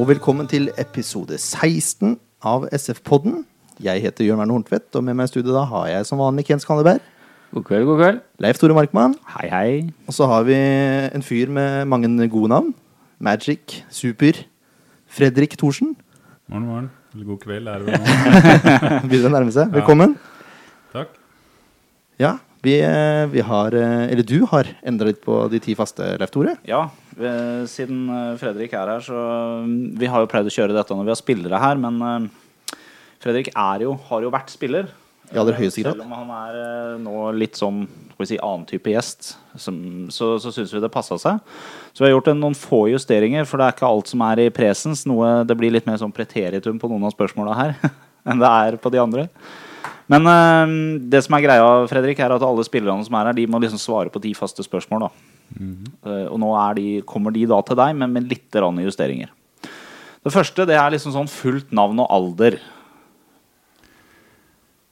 Og velkommen til episode 16 av SF-podden. Jeg heter Jørn Werner Horntvedt, og med meg i studio da har jeg som vanlig Kent Skandeberg, God kveld, god kveld. Leif Tore Markmann, Hei, hei. og så har vi en fyr med mange gode navn. Magic, Super, Fredrik Thorsen. Morgen, morgen. Eller god kveld er det vel nå. Begynner å nærme seg. Velkommen. Takk. Ja, vi, eh, vi har eh, Eller du har endra litt på de ti faste, Leif Tore. Ja, siden eh, Fredrik er her, så mm, Vi har jo pleid å kjøre dette når vi har spillere her, men eh, Fredrik er jo, har jo vært spiller. I aller høyeste grad. Selv om han er eh, nå litt sånn skal vi si, annen type gjest, som, så, så syns vi det passa seg. Så vi har gjort en, noen få justeringer, for det er ikke alt som er i presens. Noe, det blir litt mer sånn preteritum på noen av spørsmåla her enn det er på de andre. Men eh, det som er greia, Fredrik, er at alle spillerne som er her, de må liksom svare på de faste spørsmål. da. Eh, og nå de, kommer de da til deg, men med litt justeringer. Det første det er liksom sånn fullt navn og alder.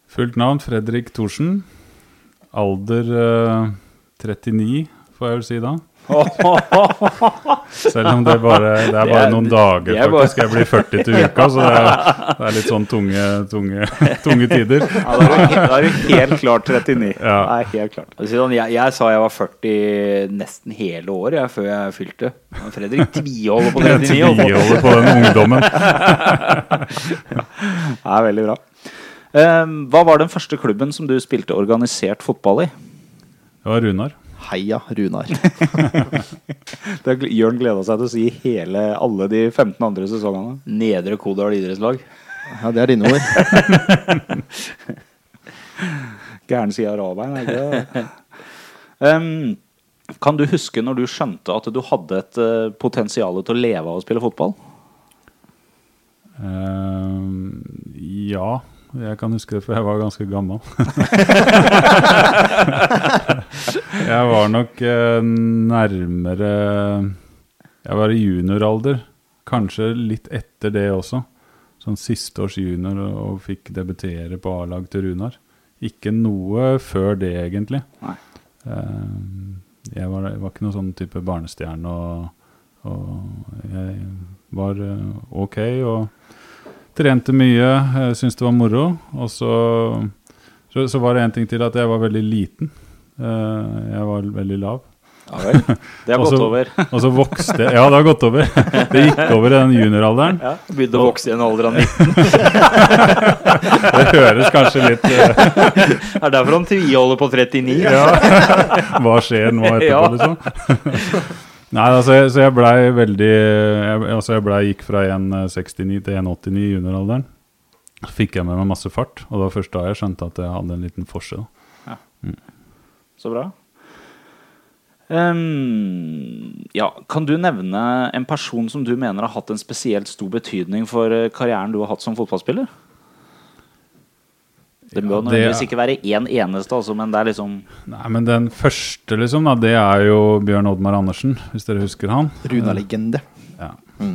Fullt navn Fredrik Thorsen. Alder eh, 39, får jeg vel si da. Selv om det, bare, det er bare Det er- noen dager, det er bare- Jeg blir 40 til uka, så det er, det er litt sånn tunge, tunge, tunge tider. Ja, da er du, helt klart 39. Ja. Det er helt klart. Sånn, jeg, jeg sa jeg var 40 nesten hele året jeg, før jeg fylte. Men Fredrik tviholder på 39. altså. Tviholder på den ungdommen. Det er veldig bra. Eh, hva var den første klubben som du spilte organisert fotball i? Det var Runar. Heia Runar. Det har Jørn gleda seg til å si hele, alle de 15 andre sesongene. Nedre Kodal idrettslag. Ja, det er dine ord. Gæren side av Rabein, er ikke det? Um, kan du huske når du skjønte at du hadde et uh, potensial til å leve av å spille fotball? Eh, ja, jeg kan huske det, for jeg var ganske gammel. jeg var nok eh, nærmere Jeg var i junioralder. Kanskje litt etter det også. Sånn siste års junior og, og fikk debutere på A-lag til Runar. Ikke noe før det, egentlig. Eh, jeg, var, var ikke noen sånn type barnestjerne, og, og jeg var eh, ok og trente mye, uh, syntes det var moro. Og så, så, så var det en ting til at jeg var veldig liten. Eh, jeg var veldig lav. Ja vel. Det har gått over. Og så vokste Ja, det har gått over. Det gikk over i den junioralderen. Ja. Begynte å vokse i en alder av 19. Det høres kanskje litt eh, Det er derfor han tviholder på 39. Ja. Hva skjer nå etterpå, liksom? Nei, altså, jeg, så jeg blei veldig jeg, Altså, jeg blei gikk fra 1,69 til 1,89 i junioralderen. Så fikk jeg med meg masse fart, og det var først da jeg skjønte at jeg hadde en liten forskjell. Ja, Så bra. Um, ja, kan du nevne en person som du mener har hatt en spesielt stor betydning for eh, karrieren du har hatt som fotballspiller? Det må Ja, nødvendigvis ikke være én eneste, altså, men det er liksom Nei, men den første, liksom, da, det er jo Bjørn Oddmar Andersen, hvis dere husker han. Runa-legende. Ja.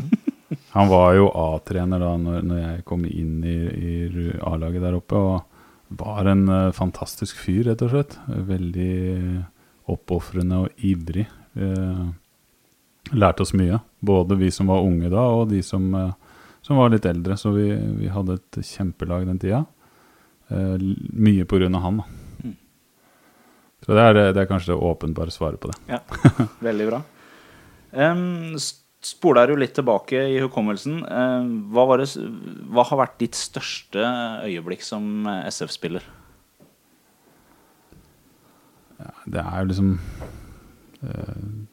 Han var jo A-trener da når, når jeg kom inn i, i A-laget der oppe, og var en uh, fantastisk fyr, rett og slett. Veldig oppofrende og ivrig. Uh, lærte oss mye, både vi som var unge da, og de som, uh, som var litt eldre. Så vi, vi hadde et kjempelag den tida. L- mye av han, da. Mm. Så det er, det er kanskje det åpenbare svaret på det. Ja, veldig bra. Um, Spoler du litt tilbake i hukommelsen, Uh, hva, var det, hva har vært ditt største øyeblikk som SF-spiller? Det er jo liksom et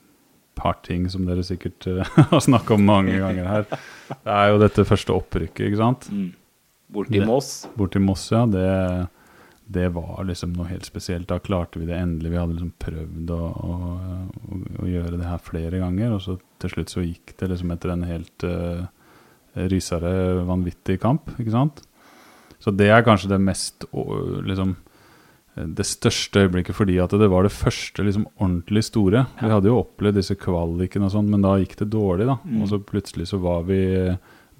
par ting som dere sikkert eh, har snakka om mange ganger her. Det er jo dette første opprykket, ikke sant? Mm. Borti Moss. Borti Moss, ja. Det, det var liksom noe helt spesielt. Da klarte vi det endelig. Vi hadde liksom prøvd å, å, å, å gjøre det her flere ganger, og så til slutt så gikk det liksom etter en helt uh, rysere, vanvittig kamp, ikke sant? Så det er kanskje det mest liksom det største øyeblikket fordi at det var det første liksom ordentlig store. Vi hadde jo opplevd disse kvalikene og sånn, men da gikk det dårlig, da. Mm. Og så plutselig så var vi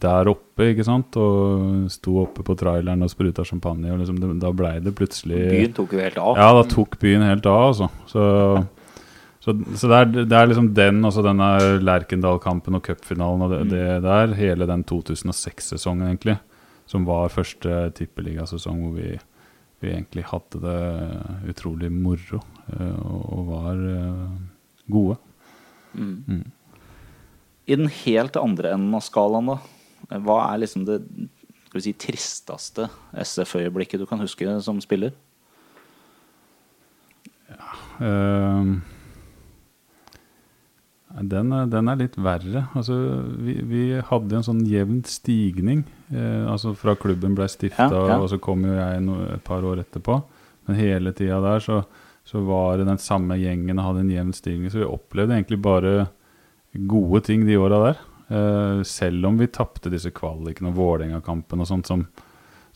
der oppe, ikke sant, og sto oppe på traileren og spruta champagne, og liksom det, da blei det plutselig Byen tok jo helt av. Ja, da tok byen helt av, altså. Så, Så, så det, er, det er liksom den, altså denne Lerkendal-kampen og cupfinalen og det, det der, hele den 2006-sesongen, egentlig, som var første tippeligasesong hvor vi, vi egentlig hadde det utrolig moro eh, og, og var gode. gode. Mm. I den helt andre enden av skalaen, da, hva er liksom det si, tristeste SF-øyeblikket du kan huske som spiller? Eh, den, er- den er litt verre. Altså, vi, vi hadde en sånn jevn stigning. Eh, altså Fra klubben ble stifta, Ja, ja. og så kom jo jeg no, et par år etterpå. Men hele tida der så, så var det den samme gjengen og hadde en jevn stigning. Så vi opplevde egentlig bare gode ting de åra der. Eh, selv om vi tapte disse kvalikene og Vålerenga-kampen og sånt som,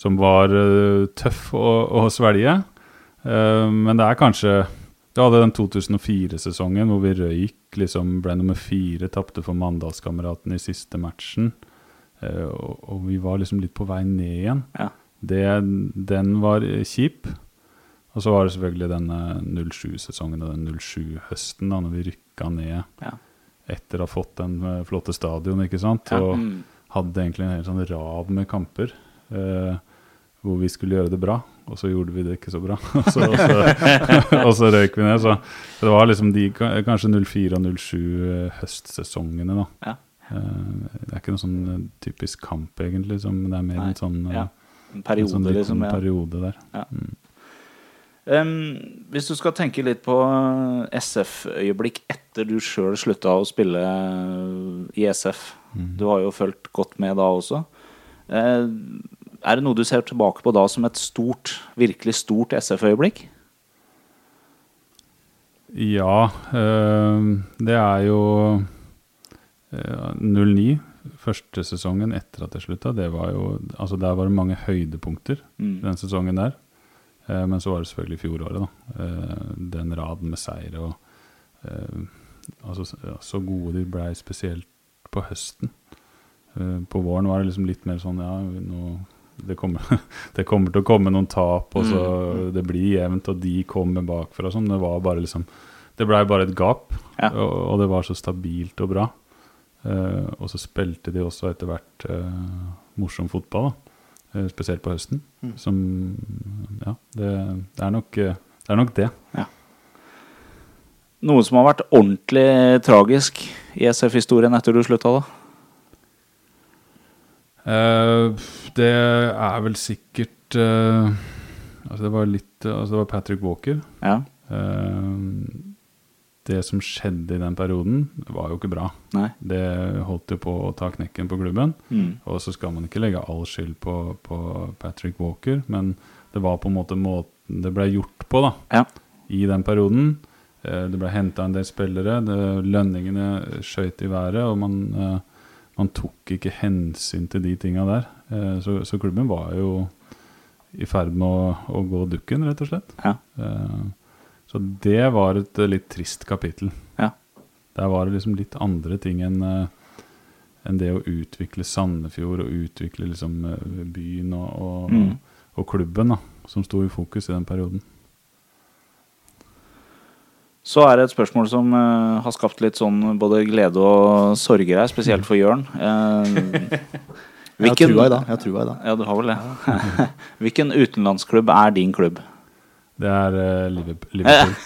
som var uh, tøff å, å svelge. Uh, men det er kanskje Du hadde den 2004-sesongen hvor vi røyk, liksom ble nummer fire, tapte for Mandalskameratene i siste matchen. Og, og vi var liksom litt på vei ned igjen. Ja. Det, den var kjip. Og så var det selvfølgelig denne 07-sesongen og den 07-høsten, da når vi rykka ned Ja. Etter å ha fått den eh, flotte stadion, ikke sant. Ja. Og Mm. hadde egentlig en hel sånn rad med kamper eh, hvor vi skulle gjøre det bra, og så gjorde vi det ikke så bra. og, så, og, så, og så røyk vi ned. Så det var liksom de ka- kanskje 04 og 07 eh, høstsesongene, da. Ja. Eh, det er ikke noe sånn eh, typisk kamp, egentlig, som det er mer Nei. en sånn, Ja. En en periode, sånn liten liksom. Ja. periode der. Em, hvis du skal tenke litt på SF-øyeblikk etter du sjøl slutta å spille i SF Du har jo fulgt godt med da også. Uh, er det noe du ser tilbake på da som et stort, virkelig stort SF-øyeblikk? Ja, Uh, det er jo uh, 09, første sesongen etter at jeg slutta. Det var jo, altså Der var det mange høydepunkter Mm. den sesongen der. Eh, men så var det selvfølgelig fjoråret, da. Eh, den raden med seire og eh, altså, Så gode de blei spesielt på høsten. Eh, på våren var det liksom litt mer sånn ja, nå, det, kommer, det kommer til å komme noen tap, og så det blir jevnt, og de kommer bakfra sånn. Det var bare liksom Det blei bare et gap, Ja. og, og det var så stabilt og bra. Og så spilte de også etter hvert morsom fotball, da. Eh, spesielt på høsten. Som Ja, det, det, er nok, eh, det er nok det. Noe som har vært ordentlig tragisk i SF-historien etter du slutta, da? Uh, det er vel sikkert uh, Altså, det var litt Altså, det var Patrick Walker. Ja. Eh, det som skjedde i den perioden, var jo ikke bra. Nei. Det holdt jo på å ta knekken på klubben. Mm. Og så skal man ikke legge all skyld på, på Patrick Walker, men det var på en måte måten det ble gjort på da, Ja. i den perioden. Eh, Det ble henta en del spillere, det, lønningene skøyt i været, og man, eh, man tok ikke hensyn til de tinga der. Eh, Så, så klubben var jo i ferd med å, å gå dukken, rett og slett. Ja. Eh, Så det var et eh, litt trist kapittel. Ja. Der var det liksom litt andre ting enn eh, enn det å utvikle Sandefjord og utvikle liksom eh, byen og, og, Mm. og klubben, da, som sto i fokus i den perioden. Så er det et spørsmål som uh, har skapt litt sånn både glede og sorger her, spesielt for Jørn. Uh, dag. Jeg har trua i dag. Ja, du har vel det. Hvilken utenlandsklubb er din klubb? Det er uh, Liverp- Liverpool.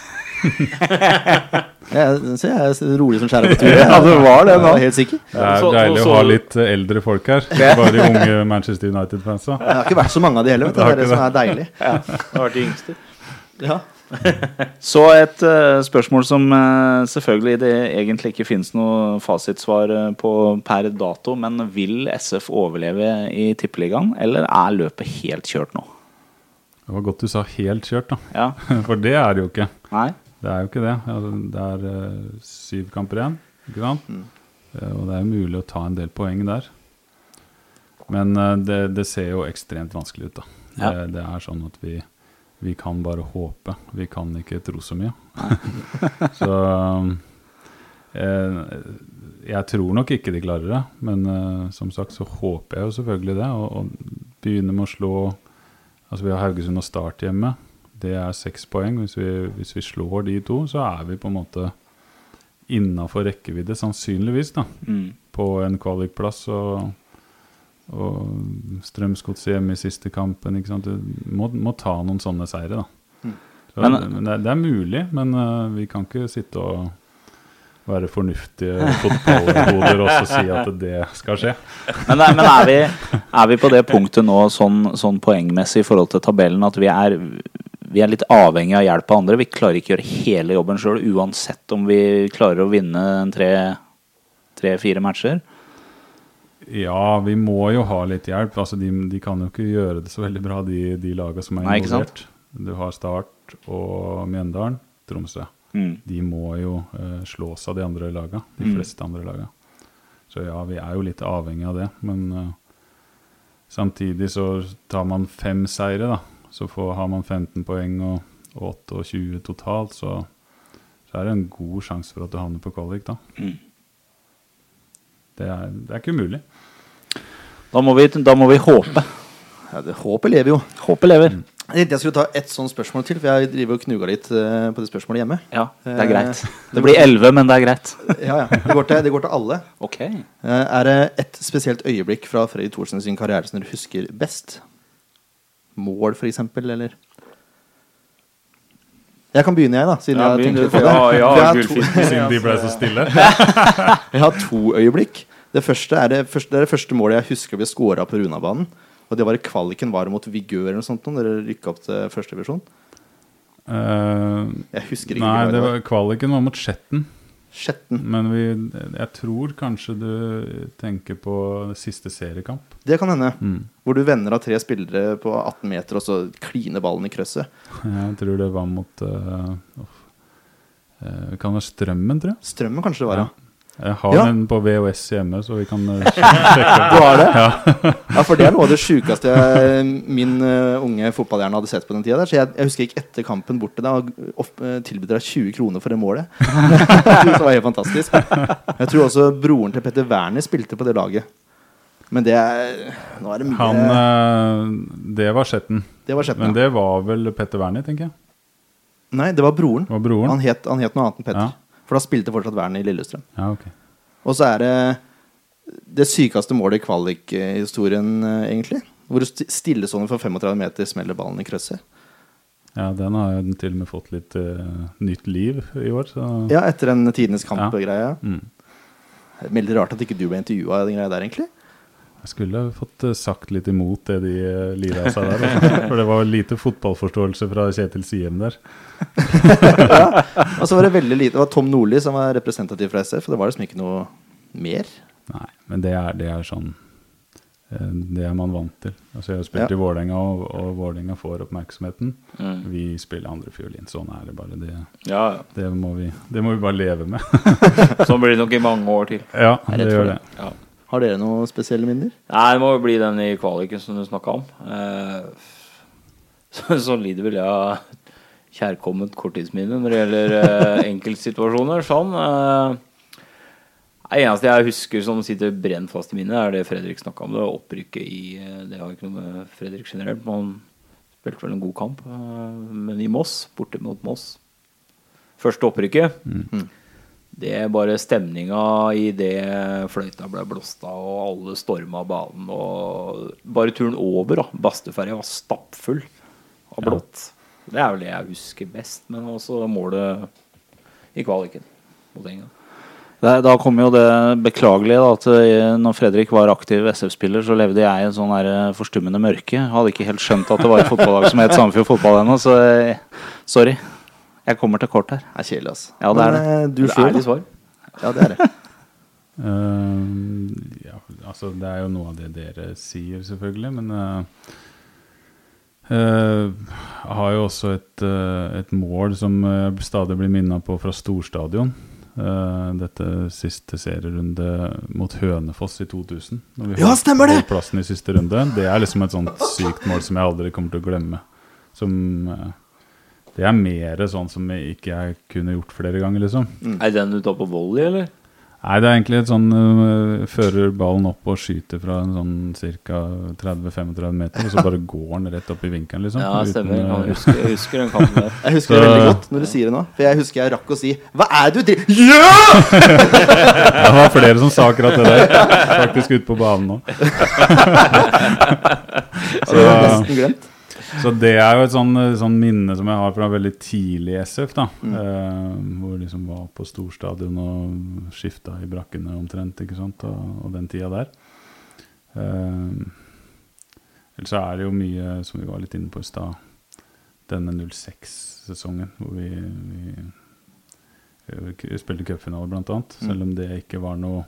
Jeg ser jeg er rolig som skjæra på turet. Ja, det var det nå. Helt sikker. Det er Så- deilig så- å ha litt eh, eldre folk her. Ikke bare de unge Manchester United-fans. Det har ikke vært så mange av de heller. Vet du. Det er det som er deilig. Det har vært de yngste. Ja. Så et uh, spørsmål som uh, selvfølgelig det egentlig ikke finnes noe fasitsvar på per dato, men vil SF overleve i Tippeligaen, eller er løpet helt kjørt nå? Det var godt du sa helt kjørt, da. Ja. For det er det jo ikke. Nei? Det er jo ikke det. Altså, det er eh, syv kamper igjen, ikke sant? Eh, og det er jo mulig å ta en del poeng der. Men eh, det, det ser jo ekstremt vanskelig ut, da. Ja. Det, det er sånn at vi, vi kan bare håpe. Vi kan ikke tro så mye. så jeg tror nok ikke de klarer det, men som sagt så håper jeg jo selvfølgelig det. Og, og begynner med å slå Altså vi har Haugesund og Start hjemme. Det er seks poeng. Hvis vi, hvis vi slår de to, så er vi på en måte innafor rekkevidde, sannsynligvis, da, Mm. på en kvalikplass. Og, og Strømsgodset hjemme i siste kampen. Ikke sant? Du må, må ta noen sånne seire, da. Så, Men- det, det er mulig, men uh, vi kan ikke sitte og være fornuftige fotballhoder og si at det skal skje. Men, er- men er, vi, er vi på det punktet nå sånn, sånn poengmessig i forhold til tabellen at vi er, vi er litt avhengig av hjelp av andre? Vi klarer ikke å gjøre hele jobben sjøl, uansett om vi klarer å vinne en tre- tre-fire matcher? Ja, vi må jo ha litt hjelp. Altså, de, de kan jo ikke gjøre det så veldig bra, de, de lagene som er Nei, involvert. Du har Start og Mjøndalen, Tromsø. Mm. De må jo uh, slås av de andre laga, de Mm. fleste andre laga. Så ja, vi er jo litt avhengig av det. Men uh, samtidig så tar man fem seire, da. Så får, har man 15 poeng og, og 28 totalt, så, så er det en god sjanse for at du havner på kvalik, da. Mm. Det, er, det er ikke umulig. Da, må vi, da må vi håpe. Ja, det, håpet lever jo. Håpet lever. Jeg tenkte jeg skulle ta ett sånt spørsmål til, for jeg driver og knuga litt eh, på det spørsmålet hjemme. Ja, det er greit. Eh, Det blir elleve, men det er greit. Ja, ja. Det går til, det går til alle. Ok. Eh, Er det et spesielt øyeblikk fra Freddy Thorsen sin karriere som dere husker best? Mål, for eksempel, eller? Jeg kan begynne, jeg, da. Siden Ja, jeg begynn tenker du, på det. ja, ja, For jeg har to- gullfisk. Siden de ble så stille. Jeg har to øyeblikk. Det første er det første, det er det første målet jeg husker ble scora på Runabanen. Og det var i kvaliken var det mot Vigør eller noe sånt. Når dere rykka opp til første divisjon. Eh, Jeg husker ikke nei, det det var. kvaliken var mot Skjetten. Skjetten. Men vi, jeg tror kanskje du tenker på siste seriekamp. Det kan hende. Mm. Hvor du vender av tre spillere på 18 meter, og så kliner ballen i krøsset. Jeg tror det var mot uh, Det kan være Strømmen, tror jeg. Strømmen kanskje det var, ja. Jeg har Ja. den på VHS hjemme, så vi kan eh, sjekke Du har det? Ja. for det er noe av det sjukeste min uh, unge fotballhjerne hadde sett på den tida. Der. Så jeg, jeg husker ikke etter kampen bort til deg og opp- eh, tilbød deg 20 kroner for det målet. det var helt fantastisk. Jeg tror også broren til Petter Werner spilte på det laget. Men det er Nå er det mye Han uh, Det var Skjetten. Det var Skjetten. Men ja. det var vel Petter Werner, tenker jeg. Nei, det var broren. Det var broren. Han het, han het noe annet enn Petter. Ja. For da spilte fortsatt Vern i Lillestrøm. Ja, okay. Og så er det det sykeste målet i kvalikhistorien, eh, egentlig. Hvor du st- stillestående for 35 meter smeller ballen i krøsset. Ja, den har jo til og med fått litt uh, nytt liv i år, så Ja, etter en Tidenes Ja. kamp-greie. mm. Veldig rart at ikke du ble intervjua i den greia der, egentlig. Jeg skulle fått eh, sagt litt imot det de lira av seg der. For det var lite fotballforståelse fra Kjetil Siem der. Og så var det veldig lite Det var Tom Nordli som var representativ fra SF, og det var liksom ikke noe mer. Nei, men det er, det er sånn eh, Det er man vant til. Altså Jeg har spilt Ja. i Vålerenga, og, og Vålerenga får oppmerksomheten. Mm. Vi spiller andrefiolin. Sånn er det bare. Det, Ja, ja. det, må vi, det må vi bare leve med. Sånn blir det nok i mange år til. ja, er det gjør det. Ja. Har dere noen spesielle minner? Nei, det må jo bli den i kvaliken som du snakka om. Eh, så, så lider vel jeg av kjærkomment korttidsminne når det gjelder eh, enkeltsituasjoner. Sånn. Eh, det eneste jeg husker som sitter brent fast i minnet, er det Fredrik snakka om. Det opprykket i Det har ikke noe med Fredrik generelt, men han spilte vel en god kamp. eh, men i Moss, borte mot Moss. Første opprykket. Det er bare stemninga i det fløyta ble blåst av, og alle storma banen. Og bare turen over, da. Bastøferja var stappfull av blått. Det er vel det jeg husker best. Men også målet i kvaliken mot England. Da kommer jo det beklagelige da, at eh, når Fredrik var aktiv SF-spiller, så levde jeg i en sånn eh, forstummende mørke. Hadde ikke helt skjønt at det var et fotballag som het Sandefjord Fotball ennå, så eh, sorry. Jeg kommer til kort her. Det er kjedelig, altså. Ja, det er Men, eh, Du Det er ærlig svar. Ja, det er det. uh, ja, altså Det er jo noe av det dere sier, selvfølgelig, men eh, eh, jeg har jo også et, uh, et mål som jeg stadig blir minna på fra storstadion. Eh, dette siste serierunde mot Hønefoss i 2000. når vi Ja, stemmer det! Plassen i siste runde. Det er liksom et sånt sykt mål som jeg aldri kommer til å glemme. Som eh, Det er mer sånn som jeg ikke jeg kunne gjort flere ganger, liksom. Er den du tar på volley, eller? Nei, det er egentlig et sånn uh, Fører ballen opp og skyter fra en sånn ca. 30-35 meter, og så bare går den rett opp i vinkelen, liksom. Ja, uten, stemmer. Jeg husker, jeg husker den kampen der. Jeg husker det veldig godt når du sier det nå. For jeg husker jeg rakk å si Hva er det du driver Ja! Ja, det var flere som sa akkurat det der. Faktisk ute på banen nå. Så det var nesten glemt. Så det er jo et sånn, sånn minne som jeg har fra veldig tidlig SF. da eh, Hvor jeg liksom var på storstadion og skifta i brakkene omtrent, ikke sant, og, og den tida der. Eh, ellers så er det jo mye, som vi var litt inne på i stad, denne 06-sesongen hvor vi, vi, vi spilte cupfinale, blant annet. Selv om det ikke var noe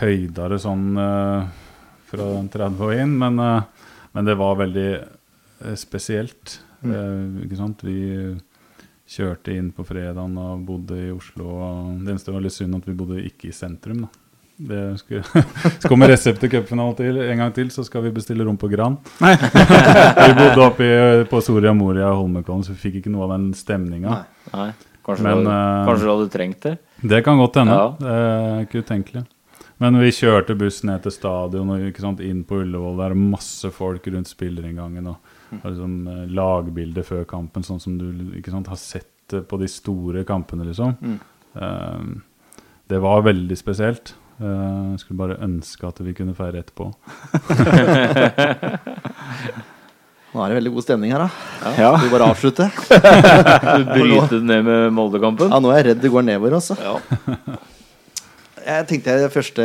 høydere sånn eh, fra 30 og inn, men, eh, men det var veldig eh, spesielt. Eh, ikke sant? Vi kjørte inn på fredagen og bodde i Oslo. Og det eneste var litt synd at vi bodde ikke i sentrum. da. Det skulle, så kommer resept til cupfinalen til en gang til, så skal vi bestille rom på Gran. vi bodde oppe i- på Soria Moria og Holmenkollen, så vi fikk ikke noe av den stemninga. Nei. Nei, kanskje, Men, du, eh, kanskje du hadde trengt det? Det kan godt hende. Ja. Det er ikke utenkelig. Men vi kjørte buss ned til stadion og ikke sant, inn på Ullevål. Det er masse folk rundt spillerinngangen. Og, og liksom, lagbildet før kampen, sånn som du ikke sant, har sett eh, på de store kampene, liksom. Mm. Uh, det var veldig spesielt. Uh, skulle bare ønske at vi kunne feire etterpå. Nå er det veldig god stemning her, da. Ja. Skal vi bare avslutte? Du bryter det ned med Molde-kampen? Ja, nå er jeg redd det går nedover, altså. Ja. Jeg tenkte jeg det første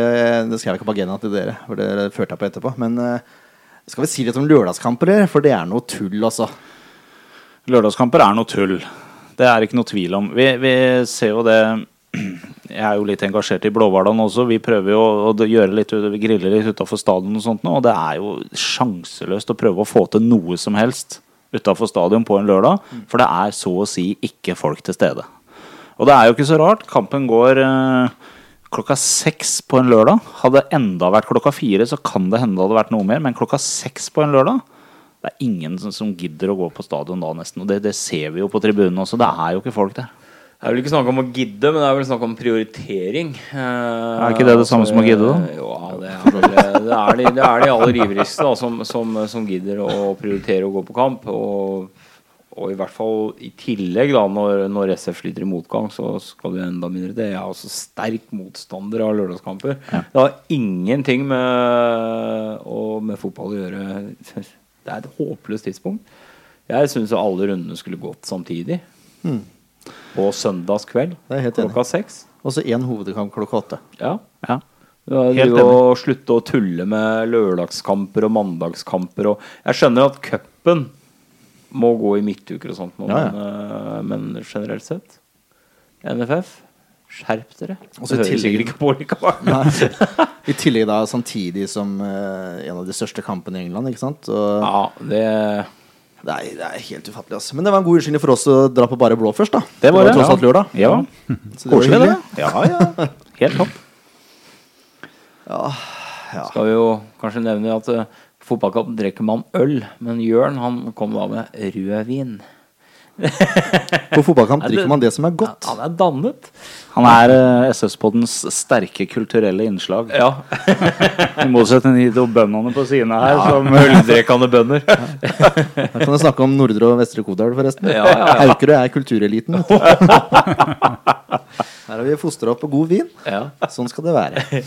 Det skrev jeg ikke på agendaen til dere, for det førte jeg på etterpå. Men eh, skal vi si litt om lørdagskamper. For det er noe tull, altså. Lørdagskamper er noe tull. Det er ikke noe tvil om. Vi, vi ser jo det Jeg er jo litt engasjert i Blåhvalene også. Vi prøver jo å gjøre litt Vi griller litt utafor stadion og sånt nå, og det er jo sjanseløst å prøve å få til noe som helst utafor stadion på en lørdag. For det er så å si ikke folk til stede. Og det er jo ikke så rart. Kampen går eh, klokka seks på en lørdag. Hadde det enda vært klokka fire, så kan det hende det hadde vært noe mer. Men klokka seks på en lørdag det er ingen som, som gidder å gå på stadion da, nesten. Og det, det ser vi jo på tribunen også. Det er jo ikke folk der. Det er vel ikke snakk om å gidde, men det er vel snakk om prioritering. Eh, Er ikke det det samme som å gidde, da? Jo, ja, det er, det er, de, det er de aller ivrigste da, som, som, som gidder å prioritere å gå på kamp. Og, og i hvert fall i tillegg, da, når, når SF sliter i motgang, så skal du enda mindre det. Jeg er også sterk motstander av lørdagskamper. Det har ingenting med, og med fotball å gjøre. Det er et håpløst tidspunkt. Jeg syns alle rundene skulle gått samtidig. På søndagskveld klokka seks. Og så én hovedkamp klokka åtte. Ja. Ja. Ja, Helt drive slutte å tulle med lørdagskamper og mandagskamper. Og jeg skjønner at cupen må gå i midtuker og sånt, Ja, ja. Men, men generelt sett NFF, skjerp dere. Og så Det hører sikkert ikke på likevel. I tillegg da samtidig som uh, en av de største kampene i England, ikke sant. Og Ja, det det, er, det er helt ufattelig, altså. Men det var en god unnskyldning for oss å dra på bare blå først, da. Det var det, tross alt lørdag. Ja. ja. var Koselig, det. Ja, ja. Helt topp. Ja. skal vi jo kanskje nevne at uh, fotballkamp drikker man øl, men Jørn han kom da med rødvin. På fotballkamp Er drikker man det som er godt. Han er dannet. Han er uh, SS-poddens sterke kulturelle innslag. Ja. I motsetning til de bøndene på siden her, som Øldrekkende bønder. Her kan du snakke om Nordre og Vestre Kodal, forresten. Ja, ja, ja. Aukerød er kultureliten. Her har vi fostra opp på god vin. Ja. Sånn skal det være.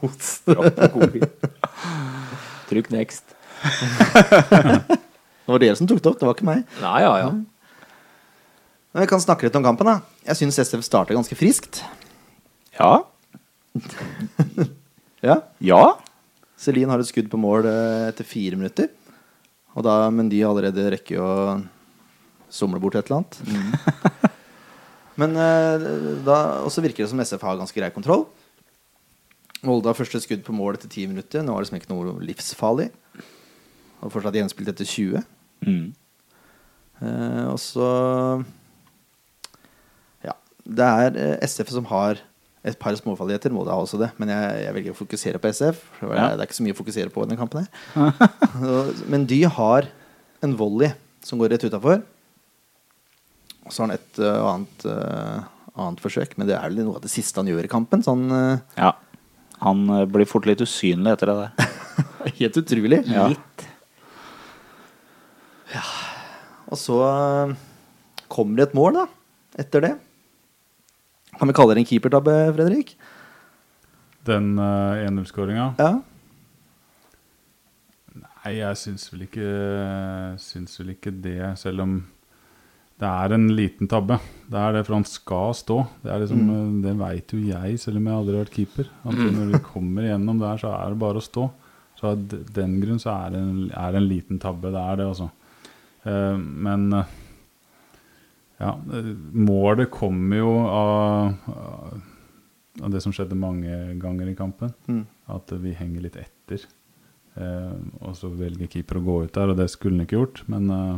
fostra opp på god vin. Trykk next. Det var dere som tok det opp, det var ikke meg. Nei, ja, ja. Men vi kan snakke litt om kampen. da Jeg syns SF starter ganske friskt. Ja. Ja Ja. Celine har et skudd på mål eh, etter fire minutter. Og da Mendy allerede rekker å somle bort et eller annet. Men eh, da også virker det som SF har ganske grei kontroll. Molde har første skudd på mål etter ti minutter. Nå er det liksom ikke noe livsfarlig. Og fortsatt gjenspilt etter 20. Mm. Eh, og så Ja. Det er eh, SF som har et par småfarligheter. Molde har også det, men jeg, jeg velger å fokusere på SF. Det, er, Ja. det er ikke så mye å fokusere på i denne kampen. her Men de har en volley som går rett utafor. Og så har han et uh, annet, uh, annet forsøk. Men det er vel noe av det siste han gjør i kampen. Sånn uh, Ja. Han eh, blir fort litt usynlig etter det der. helt utrolig. Ja. Og så eh, kommer det et mål, da. Etter det. Kan vi kalle det en keepertabbe, Fredrik? Den uh, 1-0-skåringa Ja. Nei, jeg syns vel ikke Syns vel ikke det, selv om det er en liten tabbe. Det er det, for han skal stå. Det, er liksom, mm. det veit jo jeg, selv om jeg aldri har vært keeper. At når du kommer gjennom der, så er det bare å stå. Så av den grunn så er det en, er det en liten tabbe. Det er det, altså. Uh, men uh, ja, eh, målet kommer jo av, av det som skjedde mange ganger i kampen. Mm. At vi henger litt etter. Uh, og så velger keeper å gå ut der, og det skulle han ikke gjort. Men, eh,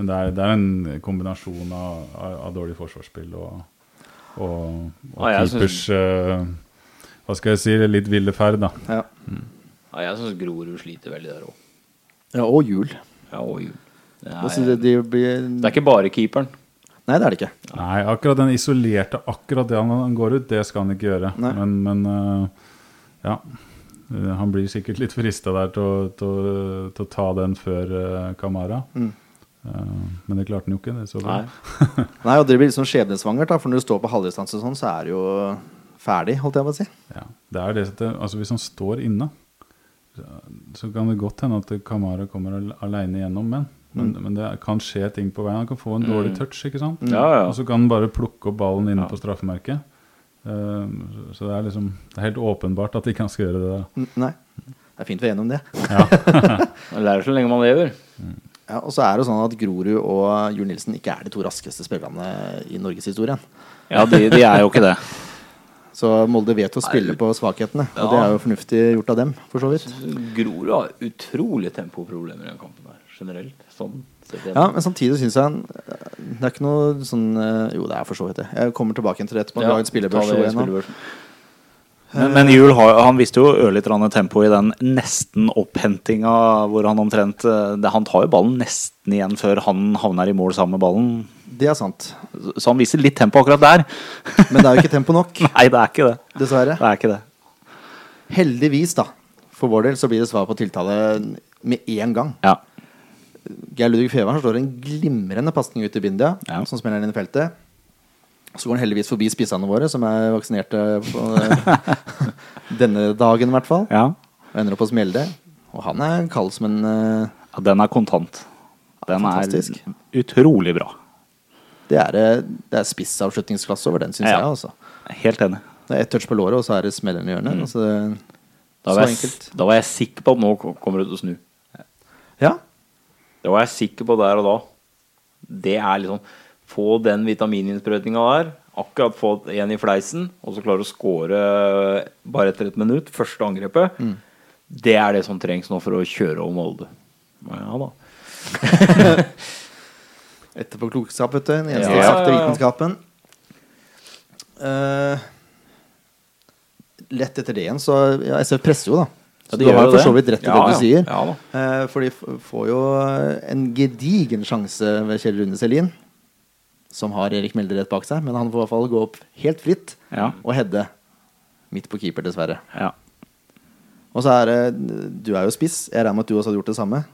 men det, er, det er en kombinasjon av, av, av dårlig forsvarsspill og, og, og Ja, keepers keepers uh, Hva skal jeg si, litt ville ferd, da. Ja. Ja, jeg syns Grorud sliter veldig der òg. ja og jul. Ja, og jul. Det er, du, de blir... det er ikke bare keeperen. Nei, det er det ikke. Nei, akkurat den isolerte, akkurat det han, han går ut, det skal han ikke gjøre. Nei. Men, men uh, ja. Eh, Han blir sikkert litt frista der til å, til, å, til å ta den før uh, Kamara. Mm. Eh, men det klarte han jo ikke. Det så Nei. Nei, og det blir litt sånn skjebnesvangert, for når du står på halvdistanse sånn, så er det jo ferdig, holdt jeg på å si. Ja. Det er det altså Hvis han står inne, så, kan det godt hende at Kamara kommer al aleine gjennom, men, men, men det kan skje ting på veien. Han kan få en dårlig touch, ikke sant? Ja, ja. Og så kan han bare plukke opp ballen inne Ja. på straffemerket. Eh, så- det er liksom Det er helt åpenbart at de ikke skal gjøre det der. Nei. Det er fint vi er enige om det. Man lærer så lenge man lever. Ja, og så er det jo sånn at Grorud og Jul Nilsen ikke er de to raskeste spillerne i norgeshistorien. Ja, de, de er jo ikke det. Så Molde vet å spille på svakhetene, og det er jo fornuftig gjort av dem, for så vidt. Grorud har utrolige tempoproblemer i den kampen her, generelt. Sånn. Ja, men samtidig syns jeg Det er ikke noe sånn eh, Jo, det er for så vidt det. Jeg kommer tilbake til det etterpå. Ja, Men, men Juel har, han visste jo ørlite grann tempo i den nesten opphentinga hvor han omtrent eh, det, Han tar jo ballen nesten igjen før han havner i mål sammen med ballen. Det er sant. Så han viser litt tempo akkurat der. Men det er jo ikke tempo nok, Nei, det er ikke det. dessverre. Det er ikke det. Heldigvis, da, for vår del, så blir det svar på tiltale med en gang. Ja. Geir Ludvig Fevang slår en glimrende pasning ut til Bindia, Ja. som spiller inn i feltet. Så går han heldigvis forbi spissene våre, som er vaksinerte på eh, denne dagen, i hvert fall. ja. Og ender opp hos Mjelde. Og han er kald som en eh, Ja, Den er kontant. Den Fantastisk. er utrolig bra. Det er, eh, det er spissavslutningsklasse over den, syns Ja. jeg. Også. Helt enig. Det er ett touch på låret, og så er det smellende i hjørnet. Altså, Da så var, jeg, da var jeg sikker på at nå kommer du til å snu. Ja. Det var jeg sikker på der og da. Det er liksom Få den vitamininnsprøytinga der. Akkurat få en i fleisen, og så klare å score bare etter et minutt. Første angrepet. Mm. Det er det som trengs nå for å kjøre over Molde. Ja da. Etterpåklokskap, vet du. Den eneste Ja. eksakte vitenskapen. Uh, lett etter det igjen, så ja, SF presser jo, da. Så Ja, de du har for så vidt rett i Ja, det du ja. sier. Ja da. Eh, for de f- får jo en gedigen sjanse ved Kjell Rune Selin, som har Erik Melde rett bak seg. Men han får i hvert fall gå opp helt fritt Ja. og heade midt på keeper, dessverre. Ja. Og så er det Du er jo spiss. Jeg regner med at du også hadde gjort det samme.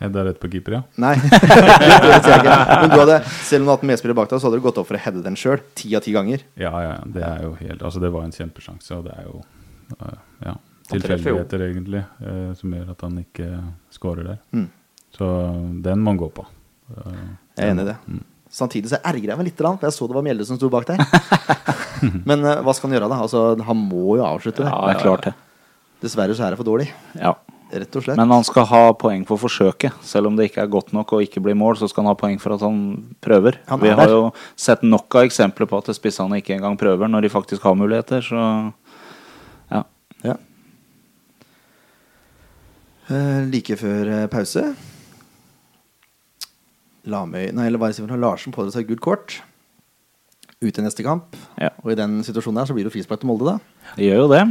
Hedda rett på keeper, ja. Nei, det sier jeg ikke. Men du hadde, selv om du hadde hatt medspiller bak deg, så hadde du gått opp for å heade den sjøl. Ti av ti ganger. Ja, ja, det er jo helt Altså, det var en kjempesjanse, og det er jo eh, ja, tilfeldigheter, egentlig, eh, som gjør at han ikke scorer der. Mm. Så den må han gå på. Eh, Jeg er enig i det. Mm. Samtidig så ergrer jeg meg litt, for jeg så det var Mjelde som sto bak der. Men uh, hva skal han gjøre, da? Altså, han må jo avslutte det. ja, det er klart det. Dessverre så er det for dårlig. Ja. Rett og slett. Men han skal ha poeng for forsøket. Selv om det ikke er godt nok og ikke blir mål, så skal han ha poeng for at han prøver. Han Vi har der. jo sett nok av eksempler på at spissene ikke engang prøver når de faktisk har muligheter, så ja. Ja. Uh, like før eh, pause Lamøy Nei, eller hva er det for? Larsen pådrar seg gult kort. Ut i neste kamp. Ja. Og i den situasjonen der så blir det frispark til Molde, da. Det gjør jo det.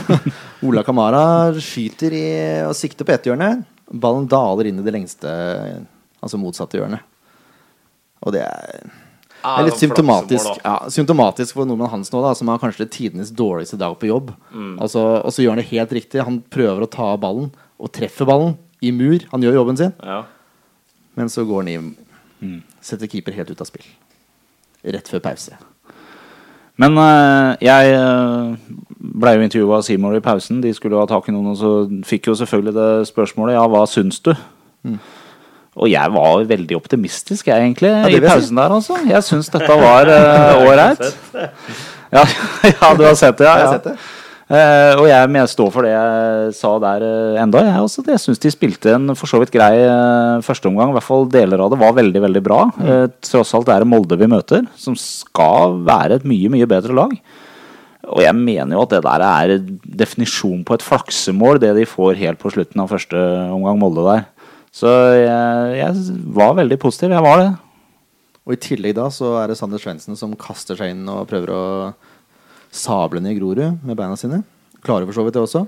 Ola Kamara skyter i og sikter på ett hjørne. Ballen daler inn i det lengste, altså motsatte hjørnet. Og det er Det er litt symptomatisk, ja, symptomatisk for Nordmann Hans nå, da, som har kanskje tidenes dårligste dag på jobb. Mm. Altså, og så gjør han det helt riktig. Han prøver å ta ballen, og treffer ballen i mur. Han gjør jobben sin, Ja. Men så går han i Mm. Setter keeper helt ut av spill. Rett før pause. Men uh, jeg uh, blei jo intervjua av Seymour i pausen. De skulle jo ha tak i noen, og så fikk jo selvfølgelig det spørsmålet Ja, hva syns du? Og jeg var veldig optimistisk, jeg, egentlig, ja, i pausen der, altså. Jeg syns dette var uh, ålreit. ja, ja, du har sett det? Ja, Jeg har sett det. Eh, og jeg, jeg står for det jeg sa der uh, enda. Jeg, også. jeg syns de spilte en for så vidt grei uh, førsteomgang. I hvert fall deler av det var veldig veldig bra. Uh, tross alt det er Molde vi møter, som skal være et mye mye bedre lag. Og jeg mener jo at det der er definisjon på et flaksemål, det de får helt på slutten av første omgang Molde der. Så jeg, jeg var veldig positiv. Jeg var det. Og i tillegg da så er det Sander Svendsen som kaster seg inn og prøver å sable i Grorud med beina sine. Klarer for så vidt det også.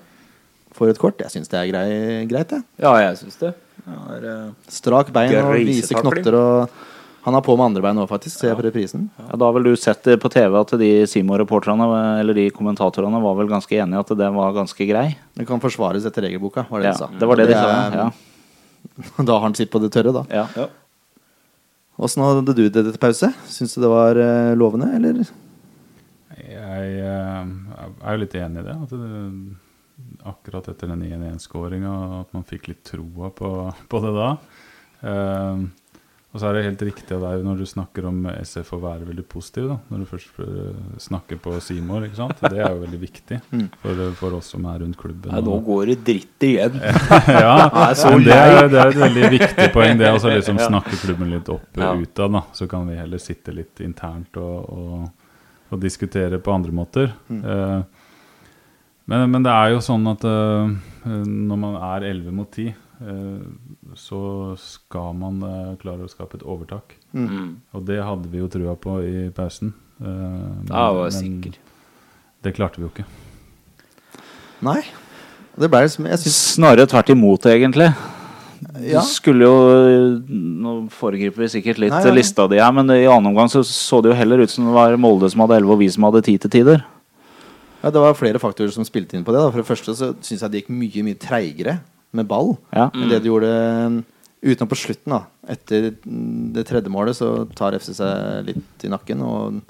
Får et kort. Jeg syns det er grei, greit, jeg. ja, jeg syns det. det er, uh, Strak bein og vise knotter og Han har på med andre bein nå, faktisk. Ser jeg på reprisen. Ja, da har vel du sett det på TV at de Simo-reporterne, eller de kommentatorene var vel ganske enige at det var ganske grei. Det kan forsvares etter regelboka, var det Ja, de sa. det var det de sa. Ja. Da har han sitt på det tørre, da. Ja. ja. Åssen hadde du det til pause? Syns du det var eh, lovende, eller? Jeg eh, er jo litt enig i det. At det akkurat etter den 1-1-skåringa at man fikk litt troa på, på det da. Eh, og så er det helt riktig av deg når du snakker om SF å være veldig positiv. da, Når du først eh, snakker på Simor. ikke sant? Det er jo veldig viktig Mm. for, for oss som er rundt klubben. Nei, nå går det dritt igjen. ja, men det er, det er et veldig viktig poeng. Det å liksom snakke klubben litt opp Ja. utad. da, Så kan vi heller sitte litt internt og, og, og diskutere på andre måter. Eh, men, men det er jo sånn at uh, når man er 11 mot 10, uh, så skal man klare å skape et overtak. Mm. Og det hadde vi jo trua på i pausen. Eh, men- Ja, var men sikker. Det klarte vi jo ikke. Nei. Det ble liksom Jeg synes... Snarere tvert imot, egentlig. Ja. Du skulle jo Nå foregriper vi sikkert litt Nei, nei, lista di her, men i annen omgang så, så det jo heller ut som det var Molde som hadde 11, og vi som hadde 10 til tider. ja, Det var flere faktorer som spilte inn på det. da For det første så syns jeg det gikk mye mye treigere med ball Ja. enn det de gjorde mm, utenom på slutten. da Etter det tredje målet så tar FC seg litt i nakken og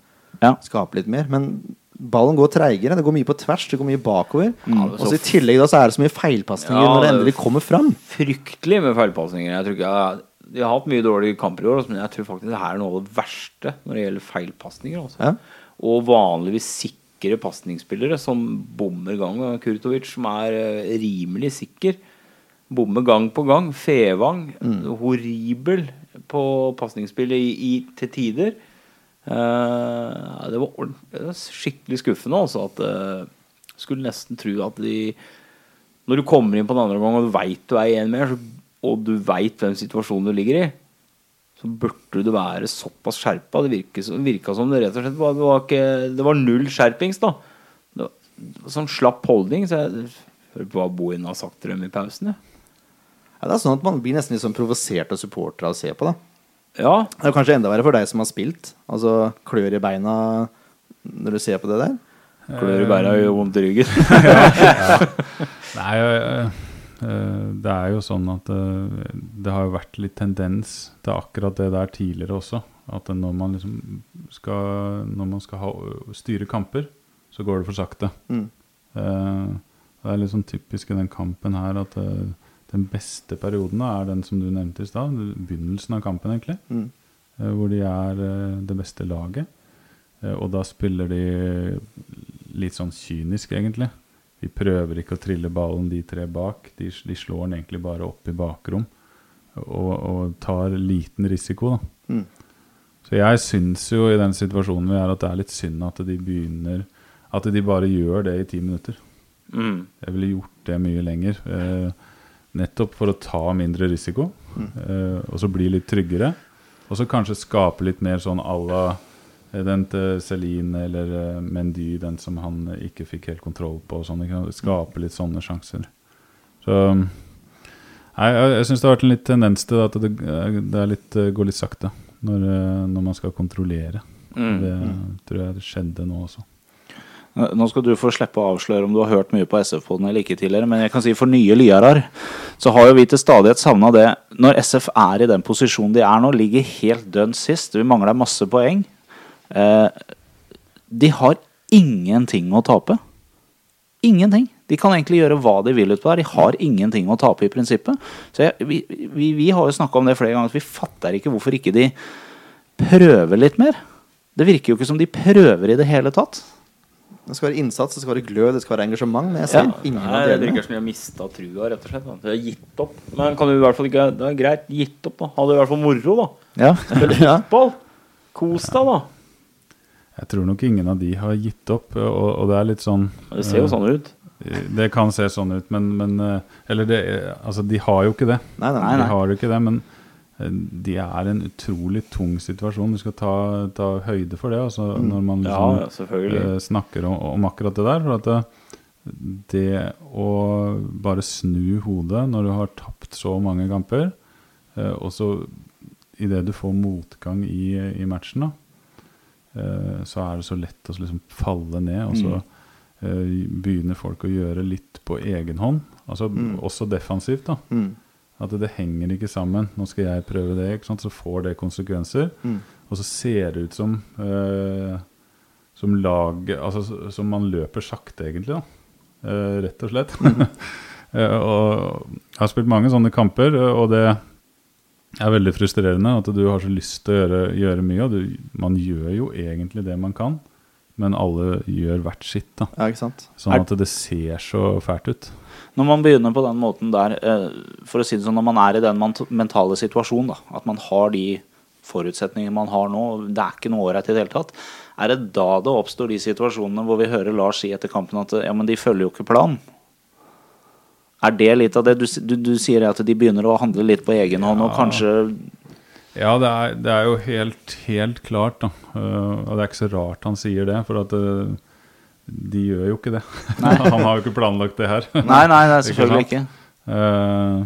Ja. skaper litt mer. Men ballen går treigere. Det går mye på tvers, det går mye bakover. Mm. Og så I tillegg da så er det så mye feilpasninger Ja, når det endelig kommer fram. Fryktelig med feilpasninger. Jeg tror ikke jeg, De har hatt mye dårlige kamper i år, men jeg tror faktisk det her er noe av det verste når det gjelder feilpasninger. Altså. Ja. Og vanligvis sikre pasningsspillere som bommer gang. Kurtovic, som er eh, rimelig sikker, bommer gang på gang. Fevang, horribel på pasningsspillet til tider. Eh, det, var skikkelig skuffende, altså. At eh, Skulle nesten tro at de Når du kommer inn på den andre gang og du veit du er én mer, og du veit hvem situasjonen du ligger i, så burde du være såpass skjerpa. Det virka som det rett og slett var, det var, ikke, det var null skjerpings, da. Det var, sånn slapp holdning. Så jeg hører på hva Bohin har sagt til dem i pausen. Ja. Ja, det er sånn at Man blir nesten litt sånn provosert av supportere å se på. da ja, Det er kanskje enda verre for deg som har spilt. Altså klør i beina når du ser på det der. klør i beina og gjør vondt i ryggen. Nei, øh, øh, det er jo sånn at øh, det har jo vært litt tendens til akkurat det der tidligere også. At når man liksom skal Når man skal ha, styre kamper, så går det for sakte. Mm. Det er litt sånn typisk i den kampen her at den beste perioden da, er den som du nevnte i stad. Begynnelsen av kampen, egentlig. Mm. eh, Hvor de er øh, det beste laget. Eh, Og da spiller de litt sånn kynisk, egentlig. De prøver ikke å trille ballen de tre bak. De, de slår den egentlig bare opp i bakrom. Og, og tar liten risiko, da. Mm. Så jeg syns jo i den situasjonen vi er, at det er litt synd at de begynner At de bare gjør det i ti minutter. Mm. Jeg ville gjort det mye lenger. Eh, nettopp for å ta mindre risiko. Eh, og så bli litt tryggere. Og så kanskje skape litt mer sånn à la eh, den til Celine eller eh, Mendy, den som han eh, ikke fikk helt kontroll på. Og sånn. Skape litt sånne sjanser. Så Nei, jeg, jeg syns det har vært en litt tendens til at det, det er litt, eh, går litt sakte. når, eh, når man skal kontrollere. Mm. Det tror jeg skjedde nå også. Nå skal du få slippe å avsløre om du har hørt mye på SF-poden eller ikke tidligere, men jeg kan si for nye lyarar så har jo vi til stadighet savna det når SF er i den posisjonen de er nå, ligger helt dønn sist, vi mangler masse poeng. Eh, de har ingenting å tape. Ingenting. De kan egentlig gjøre hva de vil utpå der. De har ingenting å tape i prinsippet. Så jeg, vi, vi, vi har jo snakka om det flere ganger, at vi fatter ikke hvorfor ikke de prøver litt mer. Det virker jo ikke som de prøver i det hele tatt. Det skal være innsats, det skal være glød, det skal være engasjement. Men jeg ser Ja. ingen Nei, av det delene. virker som de har mista trua, rett og slett. Da. De har gitt opp. Men kan du i hvert fall ikke Det er greit, gitt opp, da. Ha det i hvert fall moro, da. Ja. Ja. Fotball. Kos deg, da. Jeg tror nok ingen av de har gitt opp, og, og det er litt sånn Det ser jo eh, sånn ut. Det kan se sånn ut, men, men eh, Eller det, altså, de har jo ikke det. Nei, nei, Nei, De har jo ikke det, men eh, de er en utrolig tung situasjon. Du skal ta, ta høyde for det altså, når man liksom, ja, eh, snakker om, om akkurat det der. For at det, det å bare snu hodet når du har tapt så mange kamper, eh, og så idet du får motgang i, i matchen, da, eh, så er det så lett å liksom falle ned. Og så eh, begynner folk å gjøre litt på egen hånd. Altså Mm. også defensivt, da. Mm. At det henger ikke sammen. Nå skal jeg prøve det, så får det konsekvenser. Mm. Og så ser det ut som eh, som lag Altså som man løper sakte, egentlig. Eh, Rett og slett. Eh, og jeg har spilt mange sånne kamper, eh, og det er veldig frustrerende at du har så lyst til å gjøre, gjøre mye. Og du, man gjør jo egentlig det man kan, men alle gjør hvert sitt. da Ja? Sånn at det ser så fælt ut. Når man begynner på den måten der, eh, for å si det sånn, når man er i den mentale situasjonen, da, at man har de forutsetningene man har nå, det er ikke noe ålreit i det hele tatt, er det da det oppstår de situasjonene hvor vi hører Lars si etter kampen at ja, men de følger jo ikke planen? Er det litt av det? Du, du, du sier at de begynner å handle litt på egen hånd, og kanskje Ja, det er, det er jo helt, helt klart, da. Uh, og det er ikke så rart han sier det, for at eh, de gjør jo ikke det. han har jo ikke planlagt det her. Nei, nei, det er selvfølgelig ikke. Eh,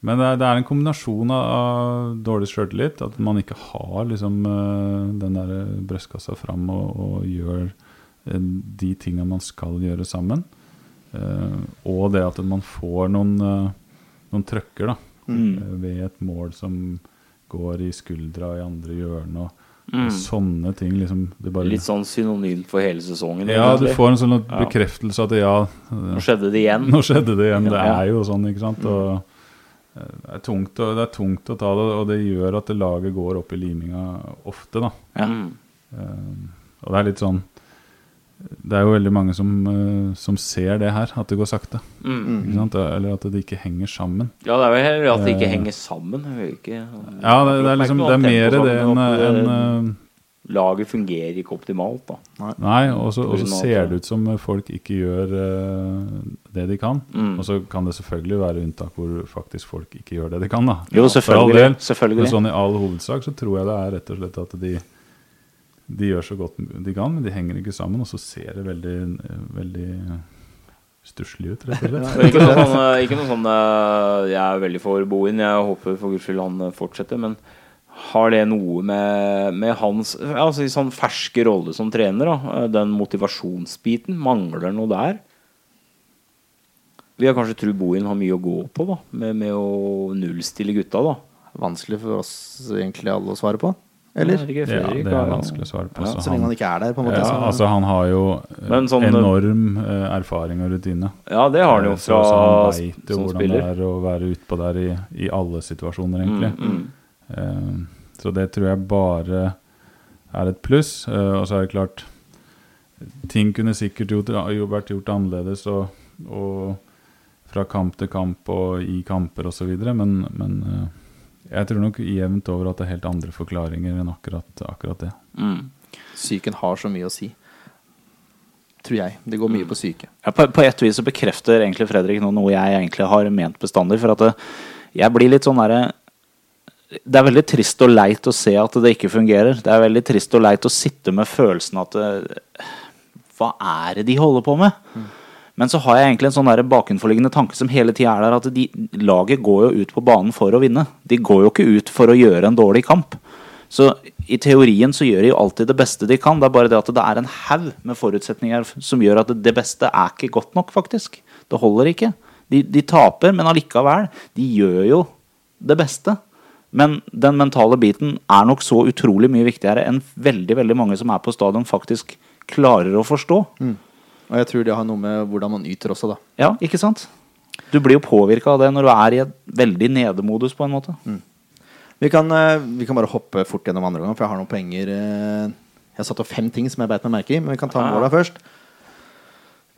men det er, det er en kombinasjon av, av dårlig sjøltillit, at man ikke har liksom eh, den der brystkassa fram og, og gjør eh, de tinga man skal gjøre sammen. Eh, og det at man får noen, eh, noen trøkker da, Mm. eh, ved et mål som går i skuldra i andre hjørne. Mm. sånne ting. Liksom, det bare, Litt sånn synonymt for hele sesongen. ja, du får en sånn bekreftelse at ja, Nå skjedde det igjen. nå skjedde det igjen. Det er jo sånn, ikke sant. Og eh, det er tungt og det er tungt å ta det, og det gjør at det laget går opp i liminga ofte, da. Ja. Mm. Eh, og det er litt sånn Det er jo veldig mange som, eh, som ser det her, at det går sakte. Mm. Ikke sant? Eller at det ikke henger sammen. Ja, det er jo heller at det ikke Eh. henger sammen. Ikke, Ja, det, det er liksom Det er mer det enn en, eh, Laget fungerer ikke optimalt, da. Nei, og så og så ser det ut som folk ikke gjør det de kan. Mm. Og så kan det selvfølgelig være unntak hvor faktisk folk ikke gjør det de kan. da Jo, selvfølgelig. del. selvfølgelig. Men sånn i all hovedsak så tror jeg det er rett og slett at de De gjør så godt de kan, men de henger ikke sammen, og så ser det veldig Veldig stusslig ut, rett og slett. Ikke noe sånn, eh, ikke noe sånn eh, Jeg er veldig for Bohin. Jeg håper for guds skyld han eh, fortsetter. Men har det noe med, med hans altså, i sånn ferske rolle som trener, da, den motivasjonsbiten, mangler noe der? Vi har kanskje tro Bohin har mye å gå på da med, med å nullstille gutta. da Vanskelig for oss egentlig alle å svare på. Eller? er det Ja, det er vanskelig å svare på. Ja, så Så lenge han, ikke er der, på en måte. ja, så- altså, han har jo eh, sånn, eh, enorm eh, erfaring og rutine. Ja, det har han jo fra så, han veit jo hvordan spiller. det er å være utpå der i, i alle situasjoner, egentlig. Mm, mm. Eh, så det tror jeg bare er et pluss. Og så er det klart Ting kunne sikkert gjort, jo vært gjort annerledes og, og fra kamp til kamp og i kamper osv., men, men jeg tror nok jevnt over at det er helt andre forklaringer enn akkurat, akkurat det. Mm. Psyken har så mye å si. Tror jeg. Det går mye på syke. Ja, på, på et vis så bekrefter egentlig Fredrik nå noe jeg egentlig har ment bestandig. For at det, jeg blir litt sånn derre Det er veldig trist og leit å se at det ikke fungerer. Det er veldig trist og leit å sitte med følelsen at det, Hva er det de holder på med? Men så har jeg egentlig en sånn der bakenforliggende tanke som hele tida er der, at de, laget går jo ut på banen for å vinne. De går jo ikke ut for å gjøre en dårlig kamp. Så i teorien så gjør de jo alltid det beste de kan. Det er bare det at det er en haug med forutsetninger som gjør at det, beste er ikke godt nok, faktisk. Det holder ikke. De, de taper, men allikevel. De gjør jo det beste. Men den mentale biten er nok så utrolig mye viktigere enn veldig veldig mange som er på stadion, faktisk klarer å forstå. Og jeg tror det har noe med hvordan man yter også, da. Ja, ikke sant? Du blir jo påvirka av det når du er i et veldig nedemodus, på en måte. Vi kan, eh, vi kan bare hoppe fort gjennom andre gang, for jeg har noen poenger. eh, Jeg har satt opp fem ting som jeg beit meg merke i, men vi kan ta måla først.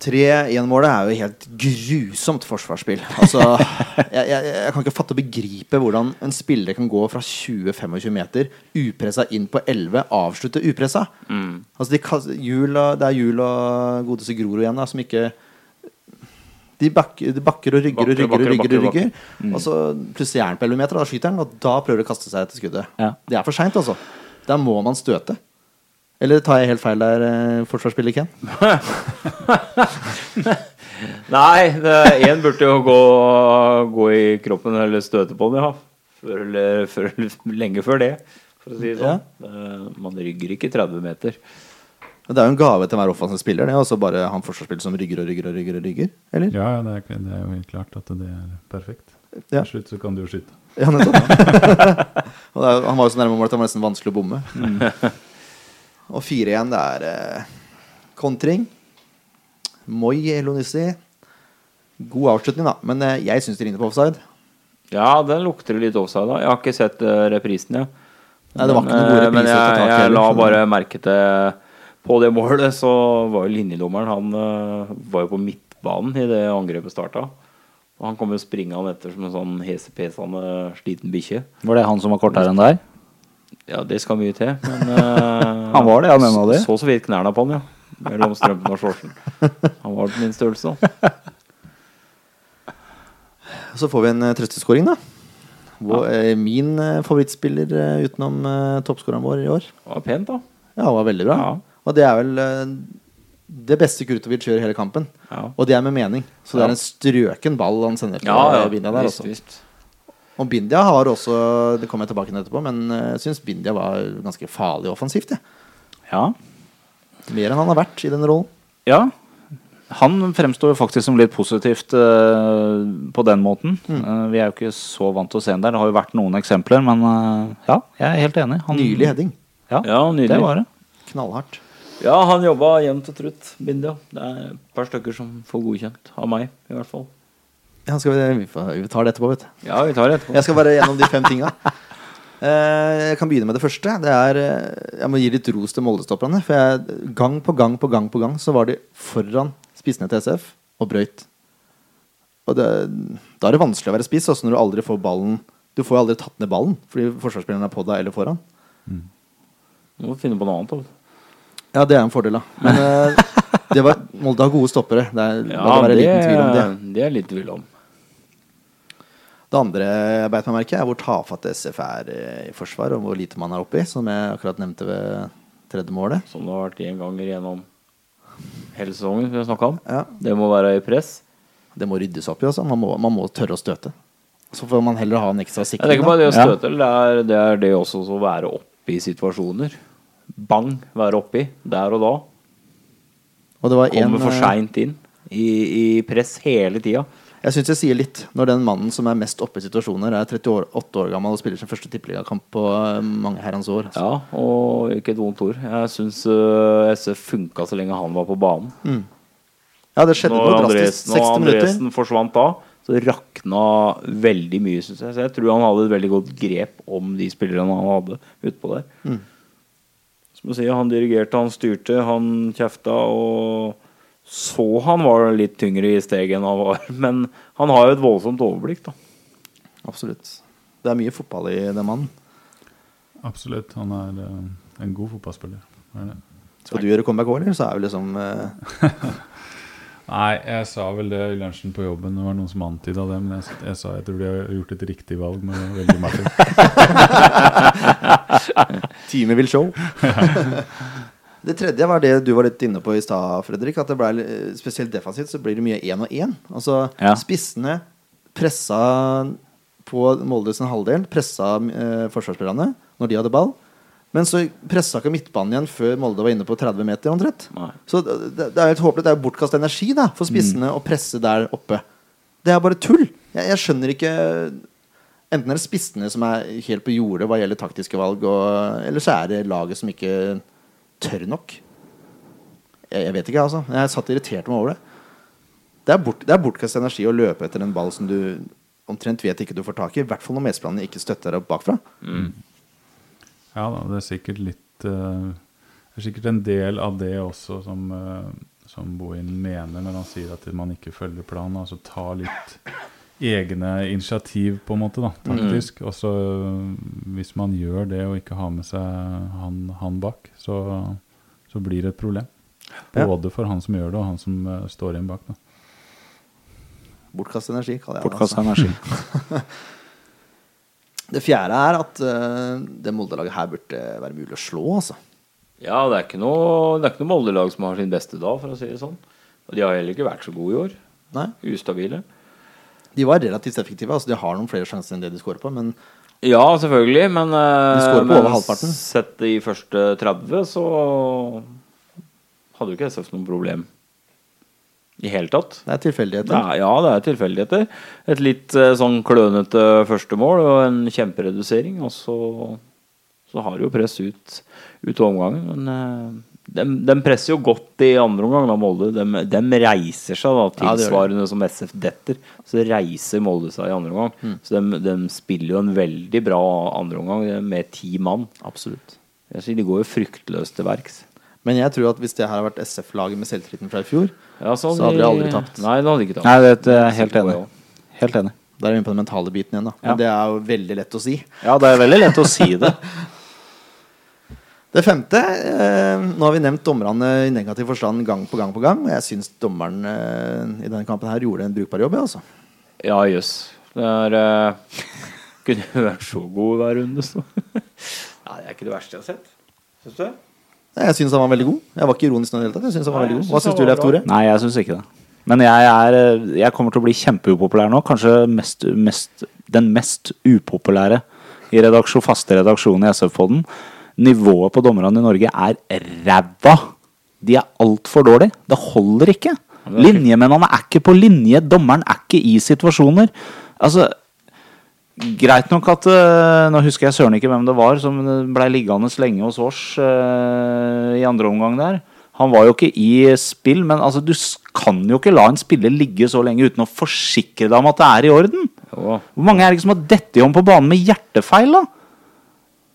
3-1-målet er jo helt grusomt forsvarsspill. Altså, jeg, jeg, jeg kan ikke fatte og begripe hvordan en spiller kan gå fra 20-25 meter upressa inn på 11, avslutte upressa. Altså, de, Jul og, det er Jul og godeste Grorud igjen da, som ikke de bakker, de bakker og rygger og rygger og rygger. og rygger Og så plutselig er han på 11 meter, og da skyter han, og da prøver de å kaste seg etter skuddet. Ja. Det er for seint, altså. Da må man støte. Eller tar jeg helt feil der, eh, forsvarsspiller Ken? Nei, én burde jo gå, gå i kroppen eller støte på den, ja. Før, eller, før, lenge før det, for å si det sånn. Ja. Man rygger ikke 30 meter. Det er jo en gave til hver offensiv spiller, det. Og så bare han forsvarsspiller som rygger og rygger og rygger. og rygger Eller? Ja, ja det, er, det er jo helt klart at det er perfekt. Ja. Til slutt så kan du jo skyte. Ja, nettopp. han var jo så nærme målet at det var nesten vanskelig å bomme. Og 4-1, det er eh, kontring. Moi Elonissi. God avslutning, da. Men eh, jeg syns det ligner på offside. Ja, den lukter litt offside da Jeg har ikke sett uh, reprisen, ja. Nei, det var ikke noen gode eh, repriser Men jeg, jeg, tak jeg la bare merke til På det målet så var jo linjedommeren Han uh, var jo på midtbanen i det angrepet starta. Og han kom jo springende etter som en sånn hesepesende sliten bikkje. Var det han som var kortere enn deg? Ja, det skal mye til, men uh, Han var det, han ene av de. Så så vidt knærne på han, ja. Mellom strømpen og shortsen. Han var på min størrelse. da. Så får vi en uh, trøsteskåring, da. Hvor, eh, min eh, favorittspiller eh, utenom uh, toppskåreren vår i år. Det var pent, da. Ja, det var veldig bra. Ja. Og det er vel eh, det beste Kurtovic gjør i hele kampen. Ja. Og det er med mening. Så det er en strøken ball han sender til Ja, ja. eh, Bindia der. Visst, visst. Og Bindia har også Det kommer jeg tilbake til etterpå, men jeg syns Bindia var ganske farlig offensivt. Ja. Ja. Mer enn han har vært i den rollen. ja. Han fremstår jo faktisk som litt positivt uh, på den måten. Eh, vi er jo ikke så vant til å se han der. Det har jo vært noen eksempler, men uh, ja, jeg er helt enig. Han, Nylig heading. Ja, Ja, nylig. det var det. Knallhardt. Ja, han jobba jevnt og trutt, Bindia. Det er et par stykker som får godkjent. Av meg, i hvert fall. Ja, skal vi, vi, tar det etterpå, vet du. Ja, vi tar det etterpå. Jeg skal bare gjennom de fem tinga. Eh, Jeg kan begynne med det første. Det er, eh, jeg må gi litt ros til Molde-stopperne. For jeg, gang på gang på gang på gang så var de foran spissene til SF og brøyt. Og det, da er det vanskelig å være spiss også når du aldri får ballen Du får jo aldri tatt ned ballen fordi forsvarsspilleren er på deg eller foran. Du må finne på noe annet. da. Ja, det er en fordel, da. Men eh, det var, Molde har gode stoppere. Det er, Ja, det det, liten tvil om det. det er litt tvil om. Det andre jeg beit meg merke, er hvor tafatt SF er eh, i forsvar, og hvor lite man er oppi, som jeg akkurat nevnte ved tredje målet. Som det har vært én ganger gjennom hele sesongen vi har snakka om. Ja, Det må være i press. Det må ryddes opp i. Også. Man, må, man må tørre å støte. Så får man heller ha en ekstra Jeg er tenker bare det å støte, det er det, er det også å være oppe i situasjoner. Bang, være oppi der og da. Og det var en, for eh, seint inn. I, I press hele tida. Jeg syns jeg sier litt når den mannen som er mest oppe i situasjoner, er 38 år gammel og spiller sin første tippeligakamp på eh, mange herrens år. Ja, og ikke et vondt ord. Jeg syns uh, SF funka så lenge han var på banen. Ja, det skjedde Når noe drastisk. når 60 minutter. Andresen forsvant da, så rakna veldig mye, syns jeg. Så jeg tror han hadde et veldig godt grep om de spillerne han hadde utpå der. Mm. Som du sier, han dirigerte, han styrte, han kjefta og så han var litt tyngre i steget enn han var. Men han har jo et voldsomt overblikk, da. Absolutt. Det er mye fotball i den mannen. Absolutt. Han er eh, en god fotballspiller. Er. Skal du gjøre comeback òg, eller? Så er vi liksom uh... Nei, jeg sa vel det i lunsjen på jobben. Det var noen som antyda det. Men jeg, jeg sa jeg tror de har gjort et riktig valg med å velge Martin. Teamet vil show. Det tredje var det du var litt inne på i stad, Fredrik. At det ble spesielt defensivt så blir det mye én og én. Altså Ja. spissene pressa på Molde sin halvdel, pressa eh, forsvarsspillerne når de hadde ball. Men så pressa ikke midtbanen igjen før Molde var inne på 30 meter omtrent. Nei. Så det, det er helt håpløst. Det er jo bortkasta energi da for spissene å presse der oppe. Det er bare tull. Jeg, jeg skjønner ikke Enten er det spissene som er helt på jordet hva gjelder taktiske valg, og, eller så er det laget som ikke tør nok. Jeg, jeg vet ikke, altså. Jeg satt og irriterte meg over det. Det er, bort, det er bortkastet energi å løpe etter en ball som du omtrent vet ikke du får tak i. I hvert fall når medspillerne ikke støtter deg opp bakfra. Ja da, det er sikkert litt uh, Det er sikkert en del av det også som, uh, som Bohin mener når han sier at man ikke følger planen. Altså ta litt egne initiativ, på en måte, da, taktisk. Og så øh, hvis man gjør det og ikke har med seg han, han bak, så, så blir det et problem. Ja. Både for han som gjør det, og han som uh, står igjen bak. da. Bortkastet energi, kaller jeg det. Bortkasta altså. energi. Det fjerde er at uh, det Molde-laget her burde være mulig å slå, altså. Ja, det er ikke noe, det er ikke noe Molde-lag som har sin beste dag, for å si det sånn. Og de har heller ikke vært så gode i år. Nei. Ustabile. De var relativt effektive. altså De har noen flere sjanser enn det de skårer på, men Ja, selvfølgelig, men, eh, De scorer på men. Sett i første 30, så hadde jo ikke SF noe problem i hele tatt. det er tilfeldigheter. Ja, ja, det er tilfeldigheter. Et litt eh, sånn klønete første mål og en kjemperedusering. Og så, så har jo press ut, ut omgangen. Men eh, de, de presser jo godt i andre omgang, da, Molde. De, de reiser seg da, Ja, tilsvarende som SF detter. Så reiser Molde seg i andre omgang. Mm. Så de, de spiller jo en veldig bra andre omgang med ti mann. Absolutt. Jeg sier, de går jo fryktløst til verks. Men jeg tror at hvis det her har vært SF-laget med selvtilliten fra i fjor, Ja, Så hadde de aldri tapt. Nei, det hadde de ikke tapt. Nei, det det er helt enig. Helt enig. da er vi inne på den mentale biten igjen. da Men det er jo veldig lett å si. Ja, det er veldig lett å si det. Det femte eh, Nå har vi nevnt dommerne i negativ forstand gang på gang på gang. Og jeg syns dommeren eh, i denne kampen her gjorde en brukbar jobb. Altså. Ja, jøss. Det eh, Kunne jo vært så god hver runde, så. ja, det er ikke det verste jeg har sett. Syns du? Nei, Jeg syns han var veldig god. Jeg var ikke ironisk Noe. Jeg synes han var Nei, veldig god Hva synes syns du, Leif. Tore? Nei, jeg syns ikke det. Men jeg, er, eh, jeg kommer til å bli kjempeupopulær nå. Kanskje mest, mest, den mest upopulære i redaksjon, faste redaksjonen i SF-podden. Nivået på dommerne i Norge er ræva. De er altfor dårlige. Det holder ikke. Linjemennene er ikke på linje. Dommeren er ikke i situasjoner. Altså Greit nok at eh, Nå husker jeg søren ikke hvem det var som blei liggende lenge hos oss eh, i andre omgang der. Han var jo ikke i spill, men altså, du kan jo ikke la en spiller ligge så lenge uten å forsikre deg om at det er i orden. Hvor mange er det ikke som har dettet om på banen med hjertefeil, da?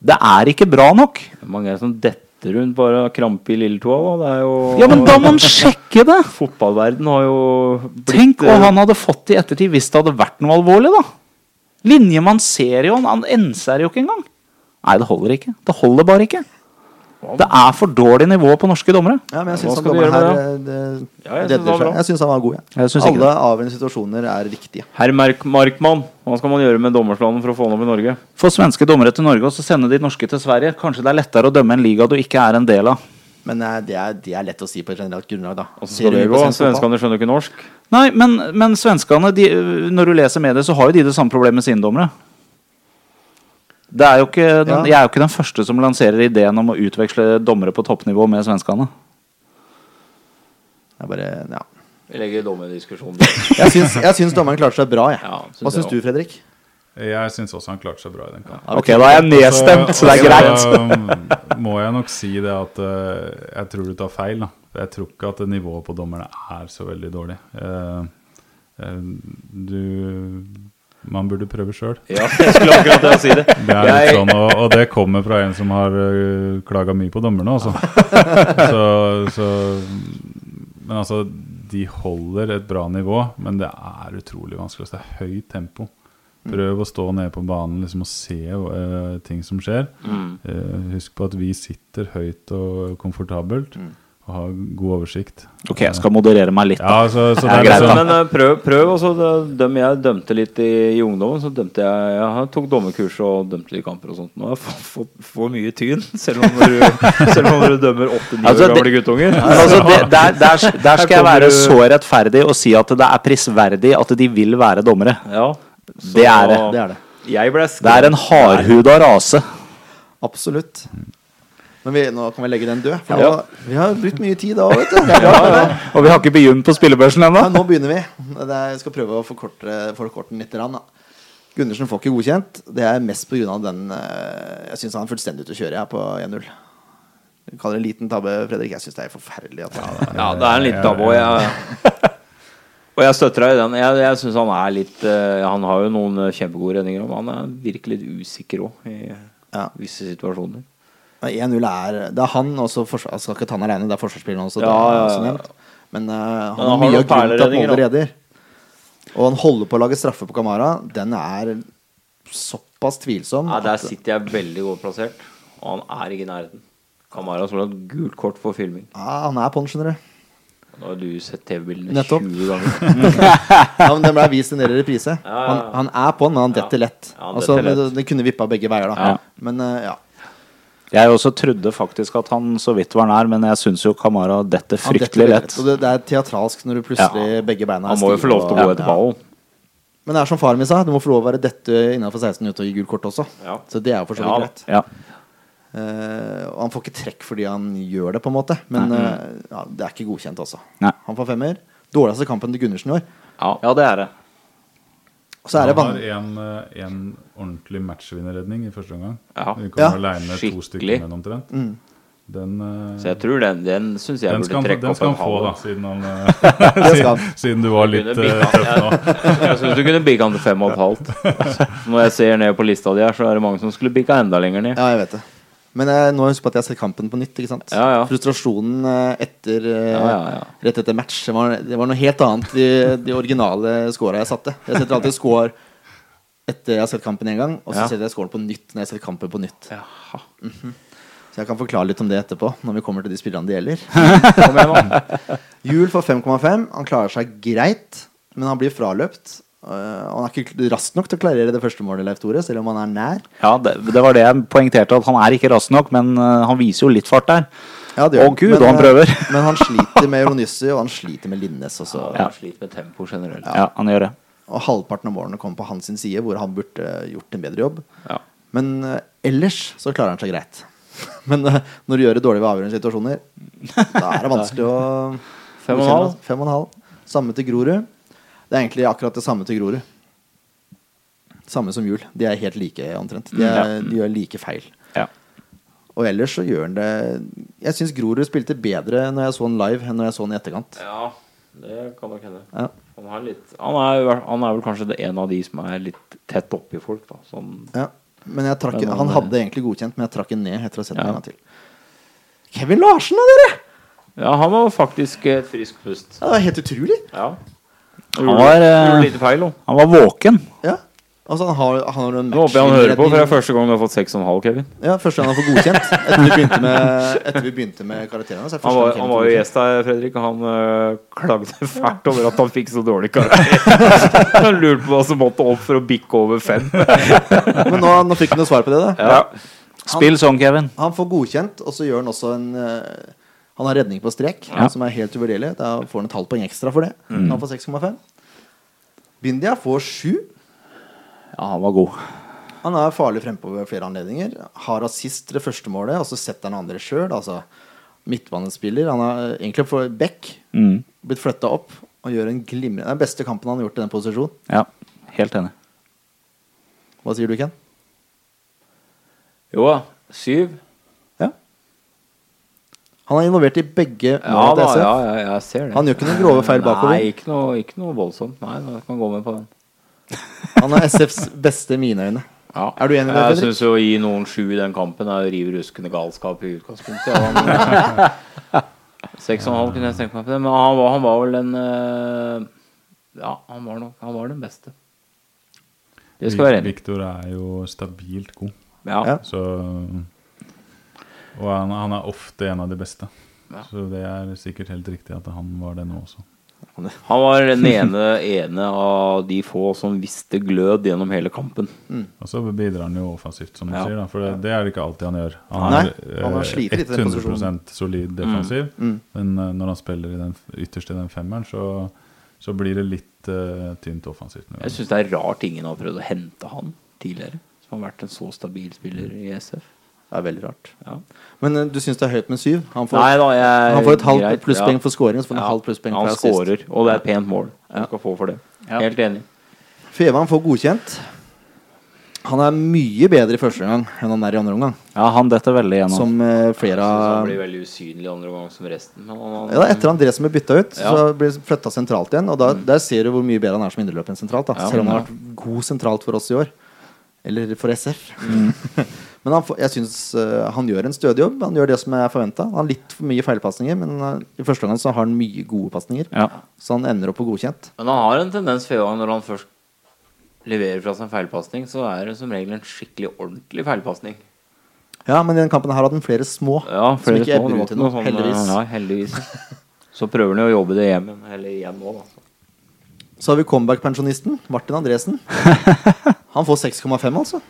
Det er ikke bra nok. Mange er som detter rundt bare av krampe i lilletåa? Det er jo Ja, men da må man sjekke det! Fotballverden har jo blitt Tenk eh, hva han hadde fått i ettertid hvis det hadde vært noe alvorlig, da. Linjemann ser jo han, han enser jo ikke engang. Nei, det holder ikke. Det holder bare ikke. Det er for dårlig nivå på norske dommere. Ja, men jeg syns han dommeren her eh, det, Ja, jeg synes redder han var seg. Jeg syns han var god. Ja. Jeg Alle avgjørende situasjoner er riktige. Herr Mark Markmann, hva skal man gjøre med dommerslanden for å få den opp i Norge? Få svenske dommere til Norge og så sende de norske til Sverige. Kanskje det er lettere å dømme en liga du ikke er en del av. Men eh, det er, det er lett å si på et generelt grunnlag, da. Og så skal det på gå? Svenskene skjønner ikke norsk. Nei, men, men svenskene, de, når du leser medier, så har jo de det samme problemet med sine dommere. Det er jo ikke, den, Ja. Jeg er jo ikke den første som lanserer ideen om å utveksle dommere på toppnivå med svenskene. Jeg bare, ja. Vi legger dommerdiskusjonen Jeg syns, jeg syns dommeren klarte seg bra, jeg. Ja, syns Hva syns du, Fredrik? Jeg syns også han klarte seg bra i den kampen. Ok, da er jeg nedstemt, så det er greit. Så må jeg nok si det at eh, jeg tror du tar feil. da. Jeg tror ikke at nivået på dommerne er så veldig dårlig. Eh, eh, du Man burde prøve sjøl. Ja, jeg skulle akkurat til å si det. Det er litt sånn, og, og det kommer fra en som har uh, klaga mye på dommerne, altså. så, så Men altså, de holder et bra nivå, men det er utrolig vanskelig. Det er høyt tempo. Prøv å stå nede på banen liksom, og se uh, ting som skjer. Uh, husk på at vi sitter høyt og komfortabelt og ha god oversikt. Ok, jeg skal moderere meg litt. Ja, da. så, så det er greit, liksom, Men eh, prøv, prøv også. Dem jeg dømte litt i, i ungdommen, så dømte jeg Jeg tok dommerkurs og dømte litt kamper og sånt. Nå jeg fått for mye tyn, selv om du, selv om du dømmer åtte-ni Altså, år gamle guttunger. Altså, det, der, der, der skal jeg være så rettferdig og si at det er prisverdig at de vil være dommere. Ja, Det er det. Det er det. Jeg ble Det er en hardhuda rase. Absolutt. Men vi, nå kan vi legge den død. For Ja. nå, vi har brukt mye tid da, vet du. Ja. Og vi har ikke begynt på spillebørsen ennå. Ja, nå begynner vi. Er, jeg skal prøve å forkorte, forkorte den litt. grann, Da. Gundersen får ikke godkjent. Det er mest pga. den eh, Jeg syns han er fullstendig ute å kjøre jeg, på 1-0. Du kaller det en liten tabbe, Fredrik. Jeg syns det er forferdelig. At jeg, Ja, det er en liten tabbe. Og jeg, og jeg støtter deg i den. Jeg, jeg syns han er litt eh, Han har jo noen eh, kjempegode redninger, men han er virkelig litt usikker òg i Ja. visse situasjoner. 1-0 er Det er han også Jeg skal ikke ta han alene, det er forsvarsspilleren også. Ja, ja, også ja. nevnt. Men uh, han han har mye av grunnen til at Molde redder. Og han holder på å lage straffe på Kamara. Den er såpass tvilsom. Ja, der sitter jeg veldig godt plassert, og han er ikke i nærheten. Kamara har et gult kort for filming. ja, han er på den, skjønner du. Nå har du sett TV-bildene 20 ganger. Ja, men Den ble vist en del i reprise. Ja, ja, Han, ja. han er på den, men han detter lett. Ja, han altså, detter lett. det, det kunne vippa begge veier, da. Ja. Men uh, ja. Jeg også trodde faktisk at han så vidt var nær, men jeg syns jo Kamara detter fryktelig lett. Og det, det er teatralsk når du plutselig begge beina er Han må jo få lov til å gå etter ballen. Men det er som faren min sa, du må få lov å være dette innenfor 16 minutter og gi gult kort også. Ja. Så det er jo for så vidt Ja. greit. Ja. Eh, og han får ikke trekk fordi han gjør det, på en måte. Men uh, ja, det er ikke godkjent, altså. Han får femmer. Dårligste kampen til Gundersen i år. Ja. ja, det er det. Og så er det Han har en, eh, en ordentlig matchvinnerredning i første omgang. Ja. Vi Ja. kommer to Skikkelig. stykker med omtrent. Mm. Den, eh, Så jeg tror den, den syns jeg den burde skal, han- trekke den opp skal en han få, da, siden, han, eh, han. siden, siden du var litt tøff nå. Jeg syns du kunne bikka den til fem og et halvt. Når jeg ser ned på lista di her, så er det mange som skulle bikka enda lenger ned. Ja, jeg vet det. Men jeg, nå husk på at jeg har sett kampen på nytt. Ja, ja. Frustrasjonen eh, etter eh, Ja, rett etter match det var, det var noe helt annet i de originale scora jeg satte. Jeg setter alltid score etter jeg har sett kampen én gang, og så setter jeg scoren på nytt når jeg sett kampen på nytt. Jaha. Så jeg kan forklare litt om det etterpå, når vi kommer til de spillerne det gjelder. Jul for 5,5. Han klarer seg greit, men han blir fraløpt. Uh, han er ikke rask nok til å klarere det første målet, Leif Tore, selv om han er nær. Ja, det, det var det jeg poengterte, at han er ikke rask nok, men eh, han viser jo litt fart der. Ja, det gjør Og Gud, Men, og han eh, prøver. Men han sliter med Ronyssi, og han sliter med Linnes også. Ja. Sliter med tempo generelt. Ja, han gjør det. Og halvparten av målene kommer på hans side, hvor han burde gjort en bedre jobb. Ja. Men uh, ellers så klarer han seg greit. Men eh, når du gjør det dårlig ved avgjørende situasjoner, da er det vanskelig å Fem og en halv. Fem og en halv. Samme til Grorud. Det er egentlig akkurat det samme til Grorud. Samme som jul. De er helt like, omtrent. De, er, de gjør like feil. Ja. Og ellers så gjør han det Jeg syns Grorud spilte bedre når jeg så han live, enn når jeg så han i etterkant. ja, det kan nok hende. Ja. Han er, litt, han, er, han er vel kanskje det- en av de som er litt tett oppi folk. Da. Sånn, Ja. Men jeg trakk, Men han- han hadde egentlig godkjent, men jeg trakk den ned etter å ha sett den Ja. en gang til. Kevin Larsen, da, dere! ja, han var faktisk et friskt pust. Det var helt utrolig. Ja. Han var, eh, feil. Han var våken. Ja. Altså, han har, han har en Nå håper jeg han hører på, for det er første gang du har fått 6,5, Kevin. Ja, første gang han får godkjent. Etter vi begynte med, etter vi begynte med karakterene. Så er Han var, han var jo gjest her, Fredrik, og han øh, klagde fælt over at han fikk så dårlig karakter. han lurte på hva som måtte opp for å bikke over fem. Men nå, nå fikk han jo svar på det. da Ja. Spill sånn, Kevin. Han får godkjent, og så gjør han også en eh, Han har redning på strek, Ja. som er helt uvurderlig. Da får han et halvt poeng ekstra for det. Mm. Han får 6,5. Bindia får 7. Ja, han var god. Han er farlig frempå ved flere anledninger. Har assist det første målet, og så setter han andre sjøl. Altså midtbanespiller. Han har egentlig for back Mm. blitt flytta opp og gjør en glimrende Den beste kampen han har gjort i den posisjonen. Ja, helt enig. Hva sier du, Ken? Jo da. Syv. Han er involvert i begge Ja, da, til SF. ja, ja, jeg ser det. Han gjør ikke noen grove feil bakover. Nei, ikke noe, ikke noe voldsomt. Nei, jeg kan gå med på den. Han er SFs beste i mine øyne. Ja. Er du enig i det, Jeg syns å gi noen sju i den kampen er å rive ruskende galskap i utgangspunktet. Ja, han, Seks og en halv kunne jeg tenkt meg på det, men han var, han var vel en øh, Ja, han var nok Han var den beste. Det skal være enig. Victor er jo stabilt god. Ja. Så Og han, han er ofte en av de beste. Ja. Så det er sikkert helt riktig at han var det nå også. Han var den ene, ene av de få som visste glød gjennom hele kampen. Og så bidrar han jo offensivt, som du Ja. sier. Da, for det, det er det ikke alltid han gjør. Han Nei, er han har eh, slitt litt i den 100 solid defensiv. Mm. Men eh, når han spiller i den ytterst i den femmeren, så, så blir det litt uh, tynt offensivt. Jeg syns det er rart ingen har prøvd å hente han tidligere. Som har vært en så stabil spiller i SF. Det er veldig rart. Ja. Men uh, du syns det er høyt med syv? Han får, Nei da, jeg han får et halvt greit, plusspoeng ja. for scoring, så får han Ja, halvt plusspoeng Han for assist. scorer, og det er et pent mål. Han skal få for det. Ja. Helt enig. Fevang får godkjent. Han er mye bedre i første omgang enn han er i andre omgang. Ja, han detter veldig gjennom. Som uh, flere av han blir veldig usynlig andre omgang som resten. Men han, ja, da, Etter André som er bytta ut, Ja. Mm. så blir han flytta sentralt igjen. Og da, der ser du hvor mye bedre han er som indreløper enn sentralt. Da. Ja, Selv om han har vært god sentralt for oss i år. Eller for SF. Mm. men han, jeg syns eh, han gjør en stødig jobb. Han gjør det som er forventa. Han har litt for mye feilpasninger, men eh, i første omgang så har han mye gode pasninger. Ja. Så han ender opp på godkjent. men han har en tendens Fevang når han først leverer fra seg en feilpasning, så er det som regel en skikkelig ordentlig feilpasning. Ja, men i den kampen her hadde han flere små. Ja, Som flere ikke små. ebber ut noe sånn, heldigvis. Ja, heldigvis. Så prøver han jo å jobbe det hjem eller igjen nå, da. Så har vi comeback-pensjonisten Martin Andresen. Han får 6,5, altså.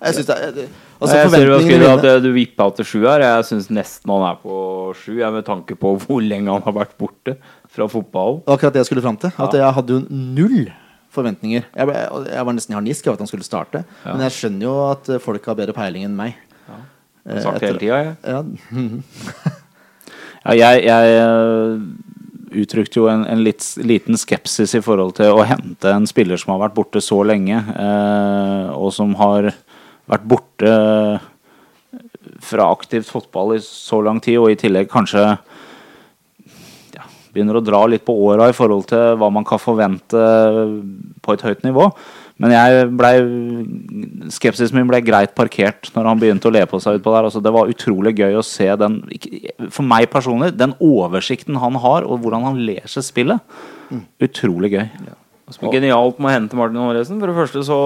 Jeg synes det er Altså, jeg ser du at eh, du vippa til sju her. Jeg syns nesten han er på sju, jeg, med tanke på hvor lenge han har vært borte fra fotballen. Akkurat det jeg skulle fram til. At jeg hadde jo null forventninger. Jeg, ble, jeg var nesten i harnisk av at han skulle starte. Ja. Men jeg skjønner jo at eh, folk har bedre peiling enn meg. Jeg Eh, har sagt det hele tida, jeg. Ja. Ja, jeg, jeg øh, uttrykte jo en, en litt, liten skepsis i forhold til å hente en spiller som har vært borte så lenge, eh, og som har vært borte fra aktivt fotball i så lang tid, og i tillegg kanskje ja, begynner å dra litt på åra i forhold til hva man kan forvente på et høyt nivå. Men jeg ble, skepsisen min ble greit parkert når han begynte å le på seg utpå der. Altså, det var utrolig gøy å se den For meg personlig, den oversikten han har, og hvordan han ler seg spillet. Utrolig gøy. Ja. er genialt med å hente Martin Håresen. For det første så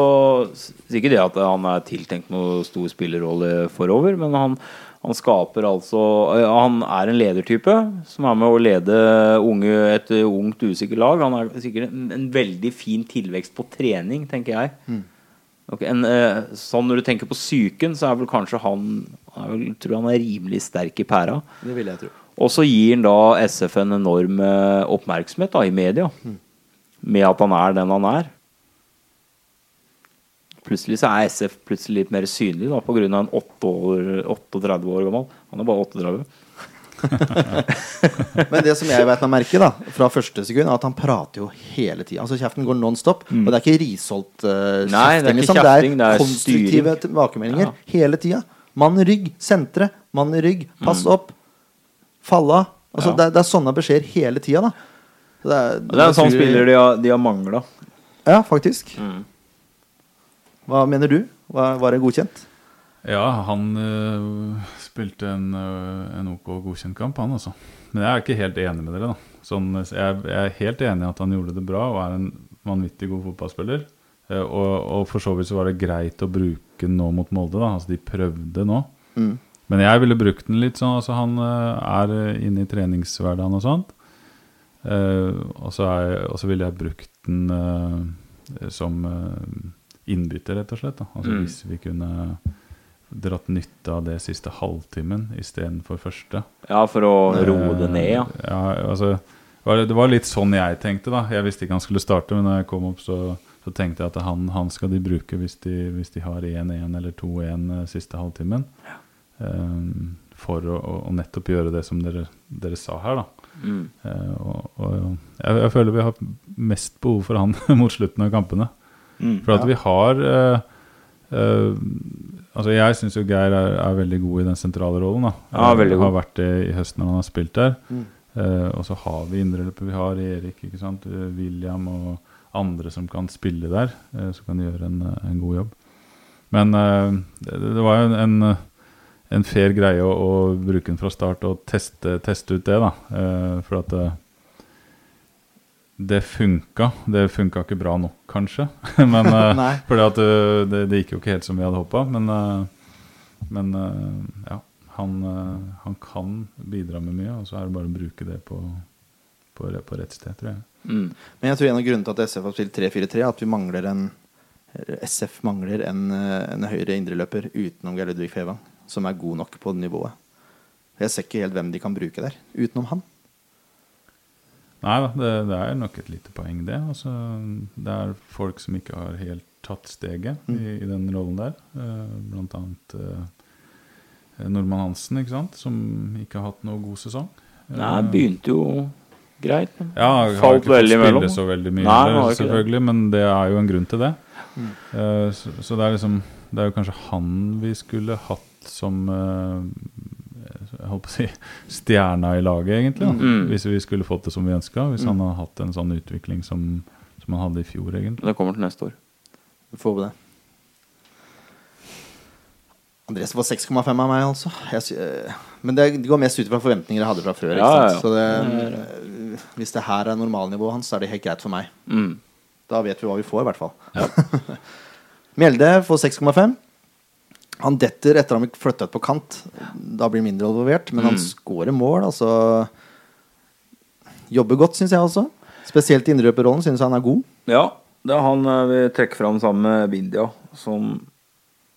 sier ikke det at han er tiltenkt noen stor spillerrolle forover, men han, han skaper altså Han er en ledertype som er med å lede unge, et ungt, usikkert lag. Han er sikkert en, en veldig fin tilvekst på trening, tenker jeg. Ok, en, eh, sånn Når du tenker på psyken, så er vel kanskje han jeg tror han er rimelig sterk i pæra. det vil jeg tro. Og så gir han da SF en enorm eh, oppmerksomhet da, i media. Med at han er den han er. Plutselig så er SF plutselig litt mer synlig da, pga. en 8 år, 38 år gammel. Han er bare 38. Men det som jeg vet meg merke da fra første sekund, er at han prater jo hele tida. Altså, kjeften går non stop. Og det er ikke risholdt uh, Mm. Nei, det er liksom. kjefting, det er konstruktive tilbakemeldinger Ja. hele tida. Mann i rygg, sentre. Mann i rygg, pass opp. Falle av. Altså, Mm. Ja. det, det er sånne beskjeder hele tida, Det, Det Det er en sånn spiller de har, de har mangla. Ja, faktisk. Mm. Hva mener du? Var, var det godkjent? Ja, han øh, spilte en, øh, en OK godkjent kamp, han altså. Men jeg er ikke helt enig med dere, da. Sånn, jeg, jeg er helt enig i at han gjorde det bra og er en vanvittig god fotballspiller. Eh, og, og for så vidt så var det greit å bruke nå mot Molde, da. Altså de prøvde nå. Mm. Men jeg ville brukt den litt sånn altså Han øh, er inne i treningshverdagen og sånt. Uh, og, så ville jeg brukt den som innbytter, rett og slett. Da. Altså Mm. Hvis vi kunne dratt nytte av det siste halvtimen istedenfor første. Ja, for å roe det ned, ja. Eh, ja altså, det var- litt sånn jeg tenkte, da. Jeg visste ikke han skulle starte, men når jeg kom opp, så, så tenkte jeg at han, han skal de bruke hvis de, hvis de har 1-1 eller 2-1 eh, siste halvtimen. Eh, for å, å, å nettopp gjøre det som dere, dere sa her, da. Mm. Uh, og, og jeg, jeg føler vi har mest behov for han mot slutten av kampene. Mm. For at vi har eh, eh, Altså Jeg syns jo Geir er, er veldig god i den sentrale rollen. da Ja, veldig god. Har vært det i høsten når han har spilt der. Mm. Eh, og så har vi indreløpet. Vi har Erik, ikke sant? Eh, William og andre som kan spille der. eh, som kan gjøre en, eh, en god jobb. Men eh, det, det var jo en, en, en fair greie å, å bruke den fra start og teste, teste ut det, da. Eh, for at eh, det funka. Det funka ikke bra nok, kanskje. men uh, fordi at eh, det, det gikk jo ikke helt som vi hadde håpa. Men, uh, men ja, han, han kan bidra med mye, og så er det bare å bruke det på, på, på rett sted, tror jeg. Mm. Men jeg tror en av grunnene til at SF har spilt 3-4-3, er at vi mangler en SF mangler en, en høyre indreløper utenom Geir Ludvig Fevang, som er god nok på nivået. Jeg ser ikke helt hvem de kan bruke der, utenom han. Nei da, det, det er nok et lite poeng, det. Altså, det er folk som ikke har helt tatt steget i, i den rollen der. Uh, blant annet uh, eh, Normann Hansen, ikke sant? som ikke har hatt noe god sesong. Nei, begynte jo greit. Ja, han har Falt ikke veldig imellom. så veldig mye, Nei, heller, det. selvfølgelig, men det er jo en grunn til det. Mm. Uh, så, så det er liksom Det er jo kanskje han vi skulle hatt som Jeg holdt på å si stjerna i laget, egentlig. Da. Mm. Hvis vi skulle fått det som vi ønska. Hvis Mm. han hadde hatt en sånn utvikling som, som han hadde i fjor, egentlig. det kommer til neste år. Vi får håpe det. Andres får 6,5 av meg, altså. Jeg, eh, men det går mest ut fra forventninger jeg hadde fra før. Ikke Ja, ja, sant? ja. Så det, eh, hvis det her er normalnivået hans, så er det helt greit for meg. Mm. Da vet vi hva vi får, i hvert fall. Mjelde får 6,5. Han detter etter han blir flytta ut på kant. Da blir han mindre involvert, men han Mm. scorer mål. Altså Jobber godt, syns jeg også. Spesielt i indreløperrollen syns jeg han er god. Ja, det er han eh, vi trekker fram sammen med Bindia. Som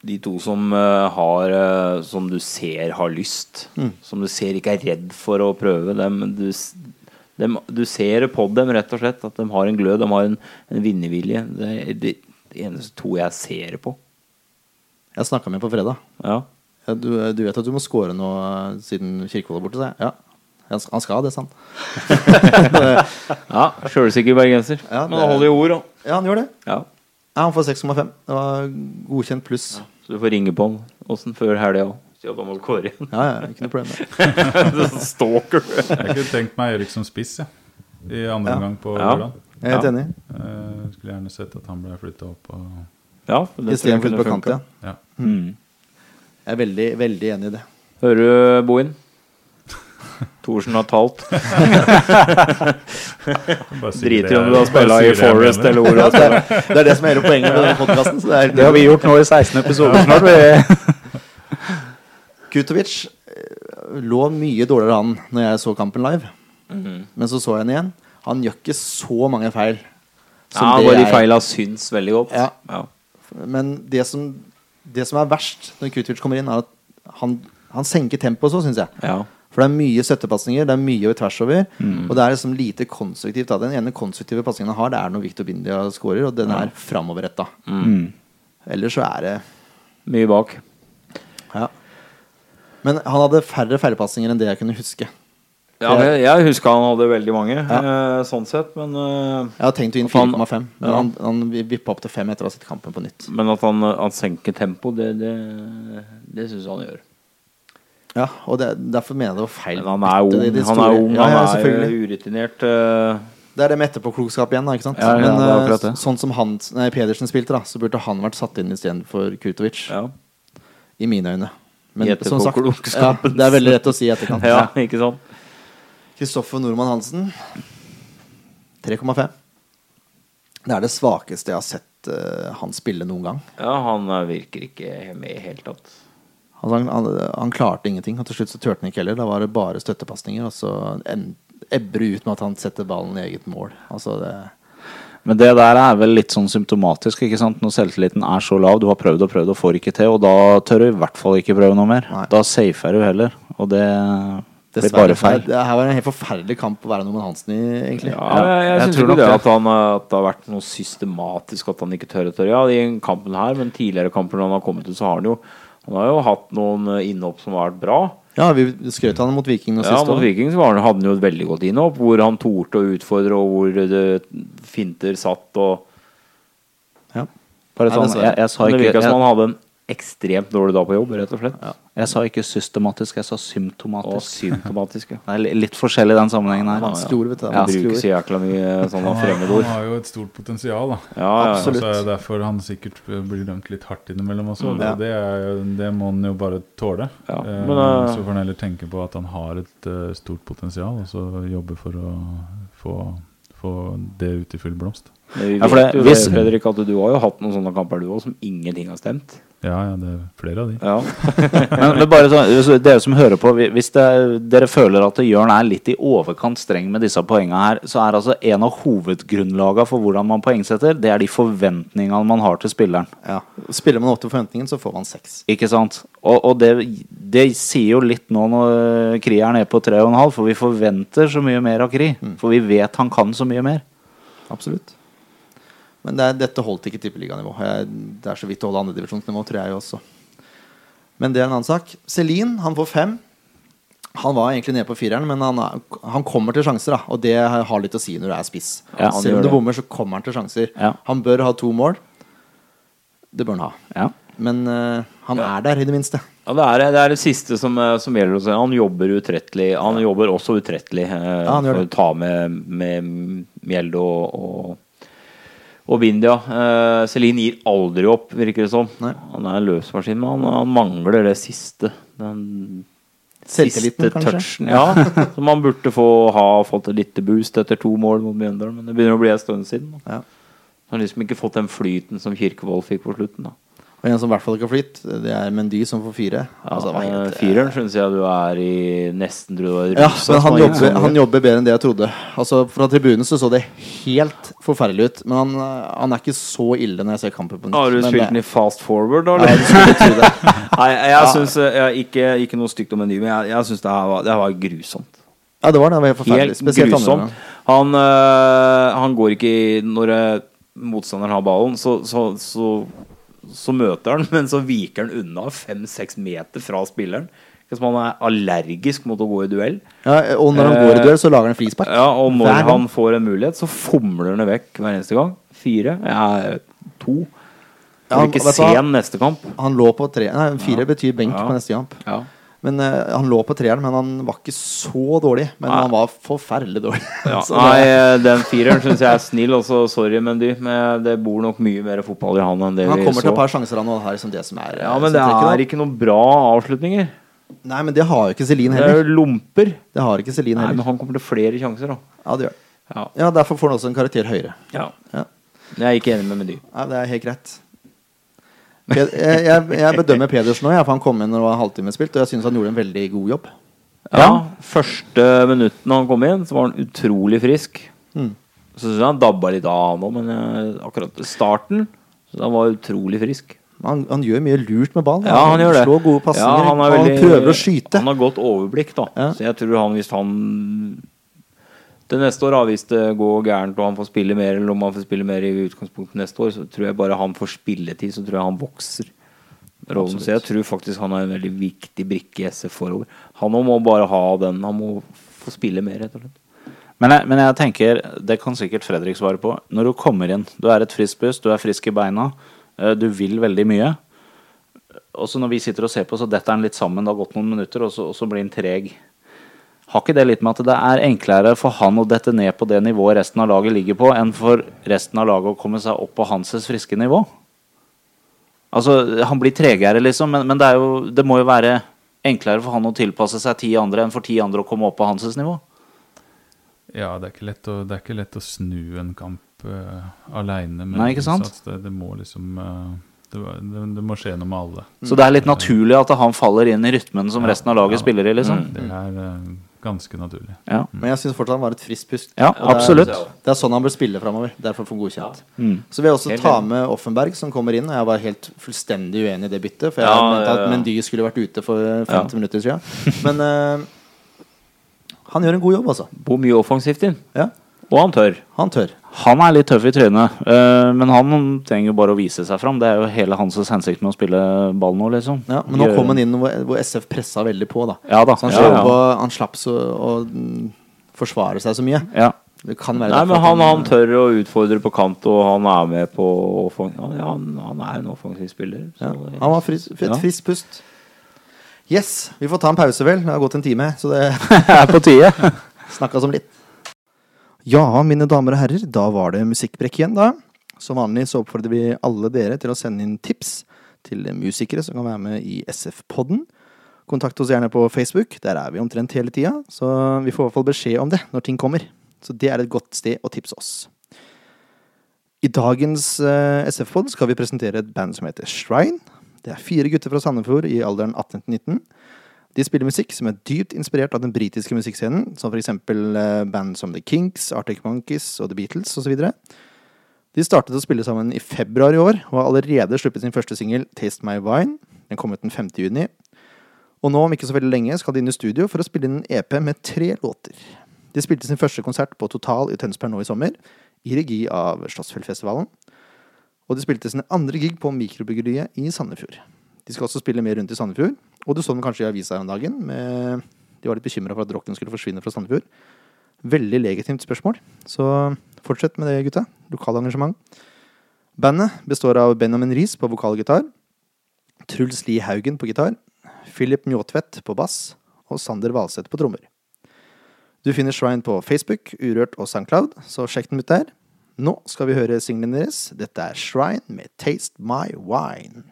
de to som eh, har eh, Som du ser har lyst. Mm. Som du ser ikke er redd for å prøve. Dem, du, dem, du ser på dem, rett og slett. At de har en glød. De har en, en vinnervilje. Det er de, eneste to jeg ser på. Jeg snakka med på fredag. Ja. Ja, du, du vet at du må score nå eh, siden Kirkevold er borte? sa jeg. Ja. Han skal- Han skal ha det, sa han. ja Sjølsikker bergenser. Ja, Men han holder jo ord. Ja, han gjør det. Ja. Ja, han får 6,5. Det var godkjent pluss. Så du får ringe på han Åssen før helga òg. Jobba må kåre igjen. Ja, ja, ikke noe problem. Stalker. Jeg kunne tenkt meg Erik som spiss, jeg. I andre Ja. omgang på Ja. Jeg er helt enig. Eh, skulle gjerne sett at han ble flytta opp. Og, Ja, det Istedenfor på kant, ja. ja. Mm. Jeg er veldig, veldig enig i det. Hører du, Bohin? Thorsen har talt. Driter i om du har spilla i Forest eller hvor har spilla. Det er det som er hele poenget med denne podkasten. Det har vi gjort nå i 16 episoder snart. Kutovic eh, lå mye dårligere an når jeg så kampen live. Men så så jeg ham igjen. Han gjør ikke så mange feil. Ja, det bare de feila syns veldig godt. Ja. Ja. Men det som, det som er verst når Kutovic kommer inn, er at han, han senker tempoet så, syns jeg. Ja. For det er mye støttepasninger, det er mye tvers over. Mm. Og det er liksom lite konstruktivt. Da. Den ene konstruktive pasningen han har, det er når Victor Bindia scorer, og den er framoverretta. Mm. Ellers så er det Mye bak. Ja. Men han hadde færre feilpasninger enn det jeg kunne huske. Ja, jeg, jeg husker han hadde veldig mange, ja. sånn sett, men eh, Jeg har tenkt å inn 5,5 han- 4,5, men Ja. han, han vippa opp til 5 etter å ha sett kampen på nytt. Men at han, han senker tempo, det, det, det syns jeg han gjør. Ja, og det, Derfor mener jeg det var feil. Men han er ung, det- han er ung, han er urutinert. eh, Det er det med etterpåklokskap igjen, da. ikke sant? Ja, ja, Men det eh, sånn som han, nei, Pedersen spilte, da, så burde han vært satt inn istedenfor Kurtovic. ja. I mine øyne. Men som sagt, det er veldig lett å si i etterkant. ja, ikke sant? Kristoffer Nordmann Hansen 3,5. Det er det svakeste jeg har sett uh, han spille noen gang. Ja, han eh, virker ikke med i hele tatt. Altså, han, han, han klarte ingenting, og til slutt så turte han ikke heller. Da var det bare støttepasninger, og så ebber det ut med at han setter ballen i eget mål. Altså det Men det der er vel litt sånn symptomatisk. ikke sant? Når selvtilliten er så lav, du har prøvd og prøvd og får ikke til, og da tør du i hvert fall ikke prøve noe mer. Nei. Da safer du heller, og det Dessverre bare feil. Det her var en helt forferdelig kamp å være Norman Hansen i, egentlig. Ja, jeg, jeg, jeg tror nok det at, han, eh, at det har vært noe systematisk at han ikke tør å tørre. Ja, i kampen her, men tidligere kamper når han har kommet ut, så har han jo Han har jo hatt noen eh, innhopp som har vært bra. Ja, vi skrøt han mot Viking nå Ja, sist mot år. Viking så var han, hadde han jo et veldig godt innhopp, hvor han torde å utfordre, og hvor det finter satt og Ja. Bare sånn, dessverre. jeg, jeg sa ikke det virka som han hadde en ekstremt dårlig dag på jobb, rett og slett. Ja. jeg sa ikke systematisk, jeg sa Og symptomatisk. symptomatisk. ja. Det er litt forskjellig i den sammenhengen her. Vanskelige ord, vet du. Ja, Han bruker så jækla mye sånne fremmedord. han har jo et stort potensial, da. Ja, ja, ja. Absolutt. Altså, så er derfor han sikkert blir dømt litt hardt innimellom også. Mm. Ja. Det, er, det må han jo bare tåle. Ja, Eh, men, uh, så får han heller tenke på at han har et uh, stort potensial, og så jobbe for å få, få det ut i full blomst. Men vi Ja, det- jo hvis- Fredrik, at du har jo hatt noen sånne kamper du òg som ingenting har stemt. Ja, ja, det er flere av de. Ja. Men, men bare sånn, så dere som hører på, hvis det, dere føler at Jørn er litt i overkant streng med disse poengene her, så er altså en av hovedgrunnlagene for hvordan man poengsetter, det er de forventningene man har til spilleren. Ja. Spiller man opp til forventningen, så får man seks. Ikke sant? Og, og det, det sier jo litt nå når Kri er nede på 3,5, for vi forventer så mye mer av Kri. For vi vet han kan så mye mer. Absolutt. Men det er, dette holdt ikke tippeliganivå. Det er så vidt å holde andredivisjonsnivå, tror jeg også. Men det er en annen sak. Celine, han får fem. Han var egentlig nede på fireren, men han, er, han kommer til sjanser. da Og det har litt å si når du er spiss. Ja, Selv om du bommer, så kommer han til sjanser. Ja. Han bør ha to mål. Det bør han ha. Ja. Men uh, han er der, i det minste. Ja, det er det, er det siste som, eh, som gjelder. ham. Han jobber utrettelig. Han jobber også utrettelig uh, Ja, han gjør for å ta med, med Mjelde og, og, og Bindia. Eh, Celine gir aldri opp, virker det som. Nei. Han er en løsmaskin, men han, han mangler det siste. Den siste touchen. Ja, som han burde få ha fått et lite boost etter to mål mot Mjøndalen. Men det begynner å bli en stund siden. Da. Ja. Han har liksom ikke fått den flyten som Kirkevold fikk på slutten. da Og en som i hvert fall ikke har flytt, det er Mendy som får fire. ja, Altså, helt, eh, Fireren syns jeg du er i nesten tror jeg, Ja, men han jobber, han jobber bedre enn det jeg trodde. Altså Fra tribunen så så det helt forferdelig ut. Men han, eh, han er ikke så ille når jeg ser kampen på nytt. Har du Men, spilt eh, den i fast forward, da? Du det. Nei, jeg syns ikke, ikke noe stygt om Mendy, men jeg, jeg syns det, her var- det her var grusomt. Ja, det var det. det var helt forferdelig. Grusomt. Han, øh, han går ikke i Når øh, motstanderen har ballen, så, så, så, så møter han, men så viker han unna fem-seks meter fra spilleren. Hvis som han er allergisk mot å gå i duell. Ja, og når han går i duell, så lager han frispark. Ja, og når han får en mulighet, så fomler han det vekk hver eneste gang. Fire. Ja, to. Ja, Får han- ikke se han neste kamp. Han lå på tre Nei, fire betyr benk Ja. på neste kamp. Ja. Men uh, Han lå på treeren, men han var ikke så dårlig. Men Nei. han var forferdelig dårlig. Ja, Så nei, eh, den fireren syns jeg er snill. Også, sorry, Mendy. Men det bor nok mye mer fotball i han enn det han vi kommer til et par sjanser han har som det som er Ja, eh, men som det trekker er ikke noen bra avslutninger. Nei, men det har jo ikke Celine Det er jo lomper. Det har ikke Celine Nei, men han kommer til flere sjanser, da. Ja, det gjør. Ja. Ja, Derfor får han også en karakter høyere. ja. Ja. Jeg er ikke enig med Mendy. Ja, det er helt greit. Jeg, jeg, jeg bedømmer Pedersen nå, ja, for han kom inn når det var en halvtime spilt, og jeg syns han gjorde en veldig god jobb. Ja, Første minutten han kom inn, så var han utrolig frisk. Mm. Så syns jeg han dabba litt av nå, men eh, akkurat starten Så han var utrolig frisk. Han, han gjør mye lurt med ball. Ja, han gjør det. Slår gode pasninger. Ja, han, han prøver å skyte. Han har godt overblikk, da. Ja. Så jeg tror han, hvis han til neste år, hvis det går gærent og han får spille mer, eller om han får spille mer i utgangspunktet neste år, så tror jeg bare han får spilletid, så tror jeg han vokser. Rollen. Så jeg tror faktisk han er en veldig viktig brikke i SF forover. Han må bare ha den. Han må få spille mer, rett og slett. Men jeg, men jeg tenker, det kan sikkert Fredrik svare på. Når du kommer inn, du er et friskt pust, du er frisk i beina, eh, du vil veldig mye. Og så når vi sitter og ser på, så detter han litt sammen, det har gått noen minutter, og så, og så blir han treg. Har ikke det litt med at det er enklere for han å dette ned på det nivået resten av laget ligger på, enn for resten av laget å komme seg opp på hans friske nivå? Altså, han blir tregere, liksom, men, men det, er jo, det må jo være enklere for han å tilpasse seg ti andre enn for ti andre å komme opp på hans nivå. Ja, det er ikke lett å, det er ikke lett å snu en kamp uh, aleine. Nei, ikke sant? Det, det må liksom uh det, det, det må skje noe med alle. Så det er litt naturlig at han faller inn i rytmen som Ja, resten av laget ja. spiller i, liksom. Det er eh, ganske naturlig. Ja, Men jeg syns fortsatt han var et friskt pust. ja absolutt. det er-. Det er sånn han bør spille framover. Derfor får han godkjent. Mm. Så vil jeg også Helt ta med Offenberg, som kommer inn. Og jeg var helt fullstendig uenig i det byttet. For jeg Ja, mente at ja, ja. Mendy skulle vært ute for 50 minutter siden. Men uh, han gjør en god jobb, altså. Bor mye offensivt inn. Ja, Og han tør. han tør. Han er litt tøff i trynet, øh, men han trenger jo bare å vise seg fram. Det er jo hele hans hensikt med å spille ball nå, liksom. Ja, men nå kom han inn hvor, hvor SF pressa veldig på, da. Ja da. Så han, ja, slapp ja. han slapp så å forsvare seg så mye. ja. Det kan være Nei, men han, han tør å utfordre på kant, og han er med på ja, han, han er en offensiv spiller. ja, Han var frisk, et Ja. friskt pust. Yes, vi får ta en pause, vel. Det har gått en time, så det er på tide. snakka som litt. Ja, mine damer og herrer, da var det musikkbrekk igjen, da. Som vanlig så oppfordrer vi alle dere til å sende inn tips til musikere som kan være med i SF-podden. Kontakt oss gjerne på Facebook, der er vi omtrent hele tida. Så vi får i hvert fall beskjed om det når ting kommer. Så det er et godt sted å tipse oss. I dagens eh, SF-pod skal vi presentere et band som heter Shrine. Det er fire gutter fra Sandefjord i alderen 18 til 19. De spiller musikk som er dypt inspirert av den britiske musikkscenen, som for eksempel eh, band som The Kinks, Arctic Monkeys og The Beatles osv. De startet å spille sammen i februar i år, og har allerede sluppet sin første singel, Taste My Wine. Den kom ut den 5. juni. Og nå, om ikke så veldig lenge, skal de inn i studio for å spille inn en EP med tre låter. De spilte sin første konsert på Total i Tønsberg nå i sommer, i regi av Slottsfjellfestivalen. Og de spilte sin andre gig på Mikrobryggeriet i Sandefjord. De skal også spille mer rundt i Sandefjord. Og du så dem kanskje i avisa her om dagen. Med, de var litt bekymra for at rocken skulle forsvinne fra Sandefjord. Veldig legitimt spørsmål. Så fortsett med det, gutta. Lokal engasjement. Bandet består av Benjamin Riis på vokalgitar, Truls Lie Haugen på gitar, Philip Mjåtvedt på bass og Sander Valseth på trommer. Du finner Shrine på Facebook, Urørt og Soundcloud, så sjekk dem ut der. Nå skal vi høre singelen deres. Dette er Shrine med Taste My Wine.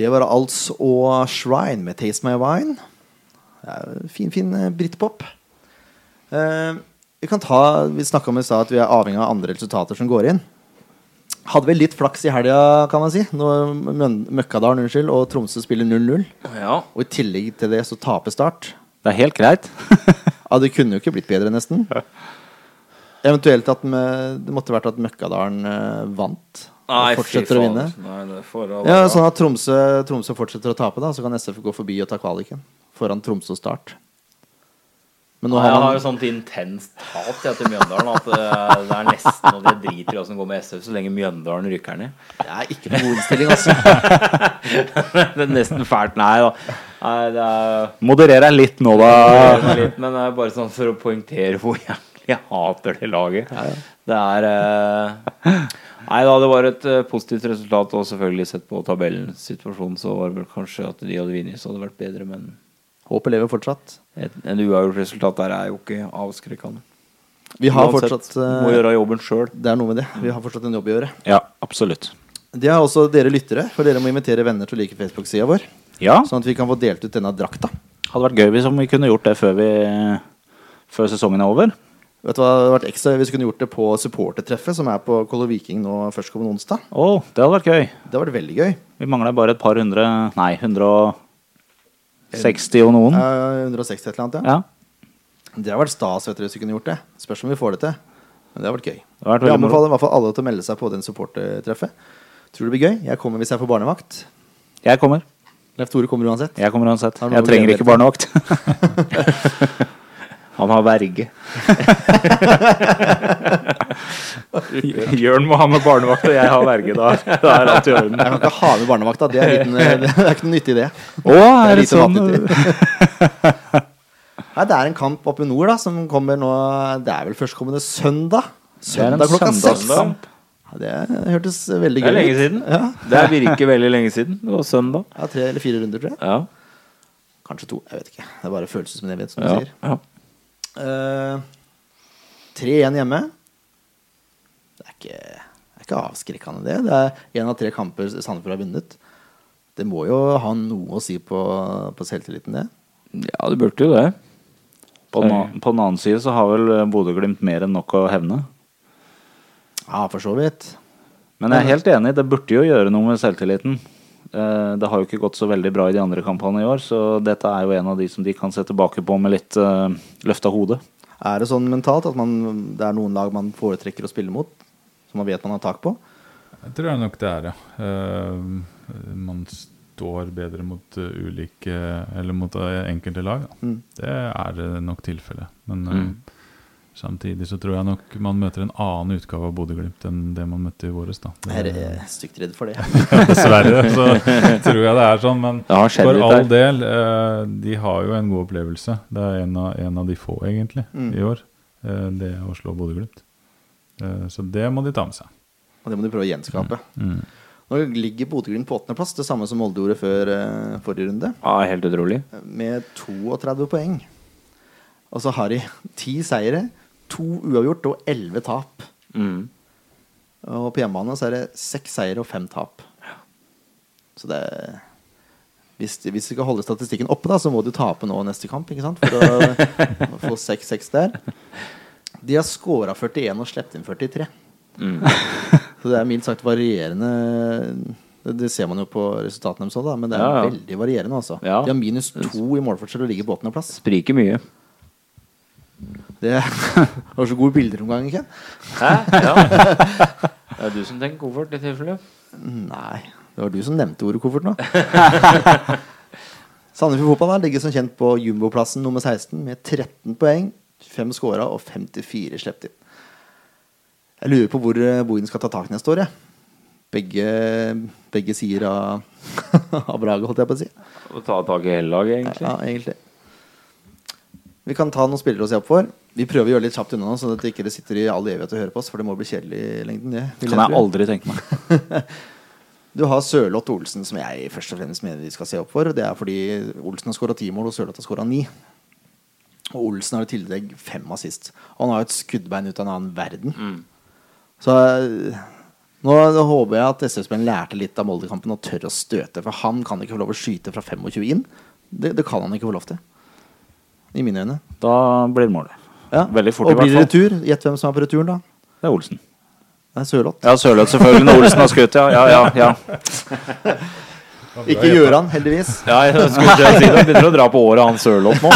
Det var altså og Shrine med Taste My Wine. Er fin, fin eh, britpop. Eh, vi kan ta Vi snakka om i stad at vi er avhengig av andre resultater som går inn. Hadde vel litt flaks i helga, kan man si. Når Møkkadalen unnskyld, og Tromsø spiller 0-0. Ja. Og i tillegg til det så taper Start. Det er helt greit. Ja, Det kunne jo ikke blitt bedre, nesten. Eventuelt at med, det måtte vært at Møkkadalen eh, vant. Nei, og fortsetter å vinne. Nei, det Ja. Sånn at Tromsø, Tromsø fortsetter å tape, da så kan SF gå forbi og ta kvaliken. Foran Tromsø Start. Men nå Nei, har jeg har man jo sånt intenst hat jeg, til Mjøndalen at det, det er nesten og det driter i hva som går med SF så lenge Mjøndalen rykker ned. Det er ikke noe god innstilling, altså. Det er nesten fælt. Nei da. Nei, det er Moderer deg litt nå, da. litt, men det er bare sånn for å poengtere hvor jævlig jeg hater det laget. Det er eh, Nei da, det var et uh, positivt resultat, og selvfølgelig sett på tabellsituasjonen så var det vel kanskje at de hadde vunnet, så hadde det vært bedre, men Håpet lever fortsatt. et, en uavgjort resultat der er jo ikke avskrekkende. Vi har Uansett, fortsatt uh, Må gjøre jobben sjøl. Det er noe med det. Vi har fortsatt en jobb å gjøre. Ja, absolutt. Det har også dere lyttere, for dere må invitere venner til å like Facebook-sida vår. Ja, Sånn at vi kan få delt ut denne drakta. hadde vært gøy hvis vi kunne gjort det før, vi, før sesongen er over. Vet du hva det hadde vært ekstra Hvis vi kunne gjort det på supportertreffet, som er på Color Viking nå førstkommende onsdag. Oh, det hadde vært gøy. Det hadde vært veldig gøy. Vi mangler bare et par hundre Nei, 160 og noen. Ja, 160 et eller annet, ja. Ja. Det hadde vært stas vet du, hvis vi kunne gjort det. Spørs om vi får det til. Men det hadde vært gøy. Det har vært jeg anbefaler i hvert fall alle til å melde seg på den supportertreffet. Tror det blir gøy. Jeg kommer hvis jeg får barnevakt. Jeg kommer. Leif Tore kommer uansett. Jeg kommer uansett. Jeg trenger ikke barnevakt. Han har verge. Jørn må ha med barnevakt, og jeg har verge. Da, da er alt i orden. Jeg kan ikke ha med barnevakt, da. Det er, liten, det er ikke noe nyttig, det. Å, er det er sånn? Nei, det er en kamp oppe i nord da, som kommer nå Det er vel førstkommende søndag? Det Søndag klokka seks. det hørtes veldig gøy Det er lenge siden. Ja. Det virker veldig lenge siden. Det var søndag. ja, tre eller fire runder, tror jeg. Ja. Kanskje to. Jeg vet ikke. Det er bare følelser som du vet, som ja. du sier. ja. Eh, 3-1 hjemme. Det er ikke, det er ikke avskrekkende, det. Det er én av tre kamper Sandefjord har vunnet. Det må jo ha noe å si på, på selvtilliten, det. ja, det burde jo det. På den, på den annen side så har vel eh, Bodø-Glimt mer enn nok å hevne. Ja, for så vidt. Men jeg er helt enig, det burde jo gjøre noe med selvtilliten. Eh, Det har jo ikke gått så veldig bra i de andre kampene i år, så dette er jo en av de som de kan se tilbake på med litt uh, løfta hode. Er det sånn mentalt at man, det er noen lag man foretrekker å spille mot? Som man vet man har tak på? Jeg tror nok det er, ja. Eh, man står bedre mot ulike Eller mot enkelte lag. Mm. Det er nok tilfellet. Men eh, samtidig så tror jeg nok man møter en annen utgave av Bodø-Glimt enn det man møtte i våres. da. Jeg Det- er stygt redd for det. Dessverre så tror jeg det er sånn, men for all der. del, eh, de har jo en god opplevelse. Det er en av, en av de få, egentlig, Mm. i år. eh, det å slå Bodø-Glimt. Eh, så det må de ta med seg. Og det må de prøve å gjenskape. Mm. Nå ligger Bodø-Glimt på åttendeplass, det samme som Molde gjorde før eh, forrige runde, Ja, helt utrolig. med 32 poeng. Og så har de ti seire, to uavgjort og elleve tap. Mm. Og på hjemmebane så er det seks seier og fem tap. Så det hvis, hvis du skal holde statistikken oppe, da, så må du tape nå neste kamp. ikke sant? For å få 6-6 der. De har scora 41 og sluppet inn 43. Mm. Så det er mildt sagt varierende Det, ser man jo på resultatene deres òg, men det er Ja, ja. veldig varierende. altså Ja. De har minus to i målforskjell og ligger på åttendeplass. Spriker mye. Det var så gode bilder om gangen, ikke? Hæ? Ja. Det er du som tenker koffert i tilfelle. Nei, det var du som nevnte ordet koffert nå. Sandefjord Fotball ligger som kjent på jumboplassen nummer 16 med 13 poeng, 5 scora og 54 sluppet inn. Jeg lurer på hvor eh, Bohin skal ta tak neste år. Jeg. Begge, begge sider av, av Brage, holdt jeg på å si. Og ta tak i hele laget, egentlig. Ja, egentlig. Vi kan ta noen spillere å se opp for. Vi prøver å gjøre litt kjapt unna sånn at det ikke sitter i all evighet og hører på oss, for det må bli kjedelig i lengden. Det, Kan jeg jeg aldri tenke meg. Du har Sørloth Olsen, som jeg først og fremst mener vi skal se opp for. Det er fordi Olsen har skåra ti mål, og Sørloth har skåra ni. Og Olsen har i tillegg fem assist. Og han har jo et skuddbein ut av en annen verden. Så eh, nå håper jeg at SF-spilleren lærte litt av Molde-kampen og tør å støte. For han kan ikke få lov å skyte fra 25 inn. Det, det kan han ikke få lov til. I mine øyne. Da blir det mål. Ja. Veldig fort, i og blir det retur? Gjett hvem som er på returen, da. Det er Olsen. Det er Sørloth. Ja, Sørloth selvfølgelig, når Olsen har skutt, ja. Ja, ja, ja. Ikke Gjøran, heldigvis. Ja, jeg skulle si det. Begynner å dra på året han Sørloth nå.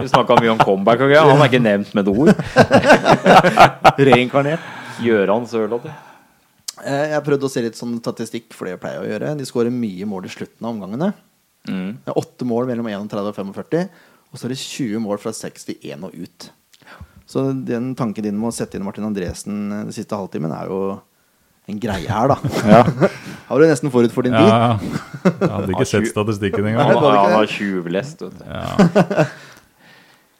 Vi snakka mye om comeback og greier. Han er ikke nevnt med et ord. Reinkarnert. Gjøran Sørloth. ja. Eh, Jeg prøvde å se litt sånn statistikk, for det jeg pleier å gjøre. De skårer mye mål i slutten av omgangene. Mm. Åtte mål mellom 31 og 45, og så er det 20 mål fra 61 og ut. Så den tanken din med å sette inn Martin Andresen eh, den siste halvtimen er jo en greie her, da. ja. Har du nesten forut for din tid? Ja, jeg hadde ikke sett statistikken engang. han det? har tjuvlest, vet du. Ja.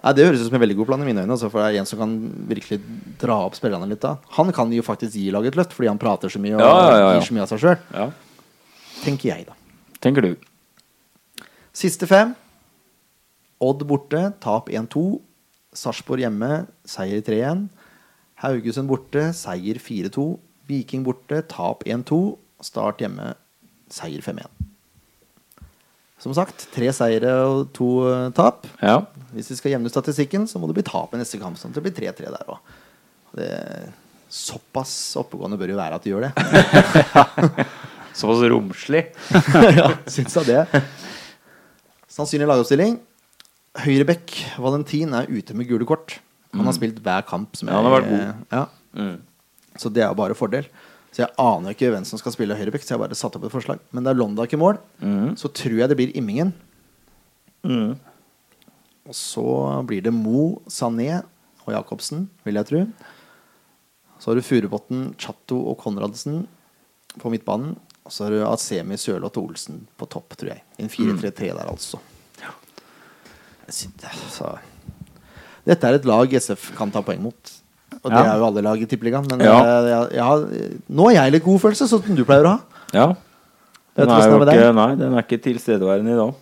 Nei, Det høres ut som en veldig god plan i mine øyne. Altså, for det er en som kan virkelig dra opp spillerne litt. da Han kan jo faktisk gi laget et løft, fordi han prater så mye og Ja, ja, ja, ja. gir så mye av seg sjøl. Ja. Tenker jeg, da. Tenker du. Siste fem. Odd borte, tap 1-2. Sarpsborg hjemme, seier 3-1. Haugesund borte, seier 4-2. Viking borte, tap 1-2. Start hjemme, seier 5-1. Som sagt, tre seire og to eh, tap. Ja. Hvis vi skal jevne statistikken, så må det bli tap i neste kamp. Sånn at det blir 3-3 der òg. Såpass oppegående bør jo være at de gjør det. Såpass romslig. ja, syns jeg det. Sannsynlig lagoppstilling. Høyrebekk Valentin er ute med gule kort. Han har spilt hver kamp. Som Ja, han har vært god. Ja. Mm. Så det er bare fordel. Så jeg aner ikke hvem som skal spille høyrebekk, så jeg bare satt opp et forslag. Men det er Londak i mål. Så tror jeg det blir Immingen. Og så blir det Mo, Sané og Jacobsen, vil jeg tro. Så har du Furubotn, Chatto og Konradsen på midtbanen. Og så har du Asemi, Sørloth og Olsen på topp, tror jeg. En 4-3-3 der, altså. Jeg Så. Dette er et lag SF kan ta poeng mot. Og det Ja. er jo alle lag i Tippeligaen. Men Ja. jeg, jeg, jeg nå har jeg litt god følelse, sånn som du pleier å ha. Ja. Den er jo er ikke, nei, den er ikke tilstedeværende i dag.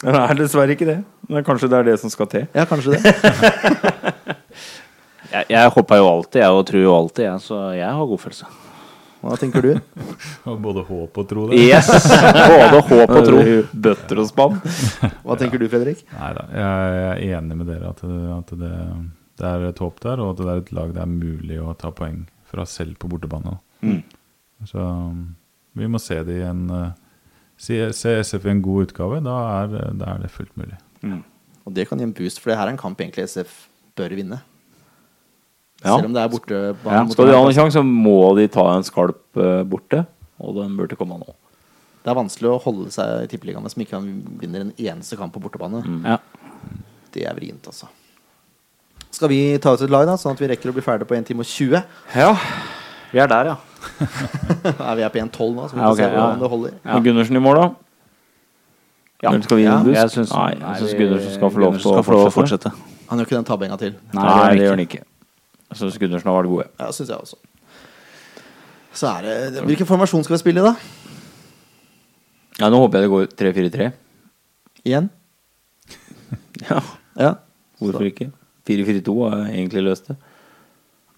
Den er dessverre ikke det. Men kanskje det er det som skal til. Ja, kanskje det. Jeg, jeg håper jo alltid, jeg, og tror jo alltid, jeg, så jeg har godfølelse. Hva tenker du? Både håp og tro det. Yes! Både håp og tro. Bøtter og spann. Hva tenker du, Fredrik? Neida, jeg er enig med dere at, det, at det, det er et håp der, og at det er et lag det er mulig å ta poeng fra selv på bortebane. Mm. Så vi må se det i en se, se SF i en god utgave. Da er, da er det fullt mulig. Og det kan gi en boost, for det her er en kamp egentlig SF bør vinne. Ja. Selv om det er borte Ja, Skal de ha en sjanse, så må de ta en skalp uh, borte. Og den burde komme nå. Det er vanskelig å holde seg i tippeligaen man ikke vinner en eneste kamp på bortebane. Ja. Det er vrient, altså. Skal vi ta ut et lag, da, sånn at vi rekker å bli ferdig på 1 time og 20? ja. Vi er der, ja. Nei, vi er på 1,12 nå, så vi Ja, okay, se ja. hvordan det holder. Ja. Gundersen i mål, da? Ja. Eller skal vi gi Ja, en? Jeg syns, Gundersen skal få lov til Gundersen skal få lov å fortsette. fortsette. Han gjør ikke den tabbinga til. Nei, Nei, det det gjør han ikke. Jeg syns Gundersen har vært gode. Ja, syns jeg også. Så er det Hvilken formasjon skal vi spille i, da? Ja, nå håper jeg det går 3-4-3. Igjen? Ja, Ja. hvorfor ikke? 4-4-2 har egentlig løst det.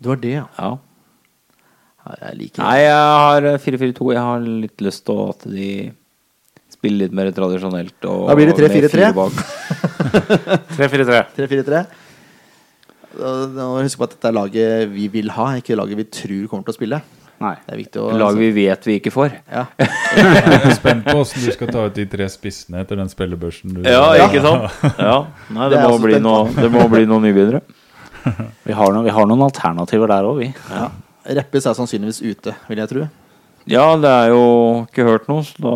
Du har det, ja. Ja. jeg liker Nei, jeg har 4-4-2. Jeg har litt lyst til at de spiller litt mer tradisjonelt. Og Da blir det 3-4-3. fire bak. 3-4-3. 3-4-3. Da- da må vi Husk på at dette er laget vi vil ha, ikke laget vi tror kommer til å spille. Nei. Det er viktig å Lag vi vet vi ikke får. ja. Jeg er spent på hvordan du skal ta ut de tre spissene etter den spillebørsen. Du, Ja, ikke sant? Ja. Nei, det, Det må bli noe, det må bli noen nybegynnere. Vi har, noen, vi har noen alternativer der òg, vi. ja. Reppes er sannsynligvis ute, vil jeg tro. Ja, det er jo ikke hørt noe, så da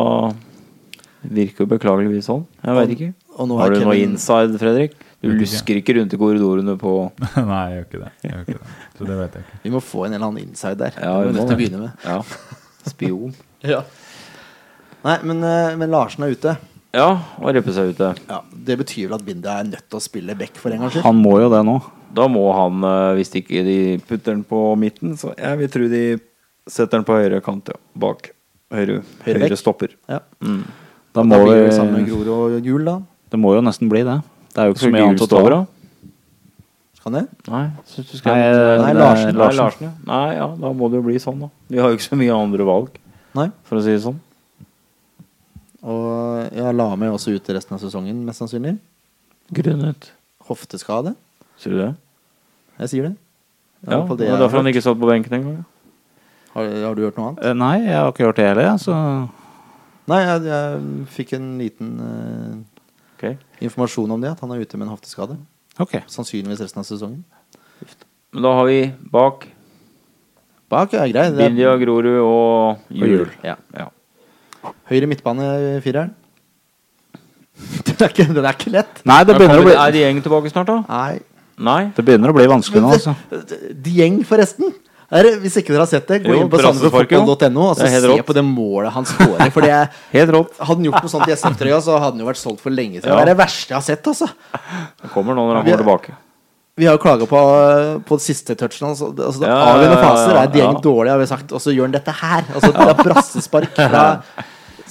virker jo beklageligvis sånn. Jeg vet ikke. Og nå Har du du noe inside, Fredrik? Du lusker ikke rundt i korridorene på Nei, jeg gjør ikke det. Jeg gjør ikke det. Så det vet jeg ikke. Vi må få en eller annen inside der. Ja, vi må nødt til å begynne med. Ja, spion. Ja. Nei, men, eh, men Larsen er ute. Ja, og reppe seg ute. Ja, Det betyr vel at Bindia er nødt til å spille back for en gangs skyld? Han må jo det nå. Da må han, eh, hvis ikke de putter den på midten, så jeg vil tro de setter den på høyre kant, ja. Bak. Høyre, Høyre høyre stopper. Ja. Mm. Da Da må blir det vi, sammen med Grorud og Gul, da. det må jo nesten bli det. Det er jo ikke så mye annet å ta over, av. Kan det? Nei, du skal Nei, Nei, det er Larsen. Nei, Larsen, ja. Nei, ja, da må det jo bli sånn, da. Vi har jo ikke så mye andre valg, Nei. for å si det sånn. Og ja, la meg også ut resten av sesongen, mest sannsynlig. Grunnet. Hofteskade. Sier du det? Jeg sier det. Det er i Ja, hvert fall det har derfor han hørt. ikke satt på benken engang. Har, har du hørt noe annet? Eh, Nei, jeg har ikke hørt det heller, jeg, så Nei, jeg, jeg fikk en liten eh, Ok. informasjon om det, at han er ute med en hofteskade. ok. Sannsynligvis resten av sesongen. Men da har vi bak Bak er grei. Det er Bindia, Grorud og Jul. Jul. Ja. ja. høyre midtbane fireren. Den er, ikke, den er ikke lett. Nei, det begynner å bli, Er Dieng tilbake snart, da? Nei. Nei? det begynner å bli vanskelig nå, altså. Dieng, forresten. Er, hvis ikke dere har sett det, gå Jo, inn på sandefjordfotball.no og så Det helt se rått. på det målet han skårer. For det Helt rått. hadde han gjort noe sånt i SF-trøya, så hadde han jo vært solgt for lenge siden. Ja. Det er det verste jeg har sett, altså. Det kommer nå når han kommer tilbake. Vi har jo klaga på, på siste touchen hans. Altså, altså, Ja, avgjørende ja, ja, faser er Dieng ja. dårlig, har vi sagt. Og så gjør han dette her. Altså, det er brassespark fra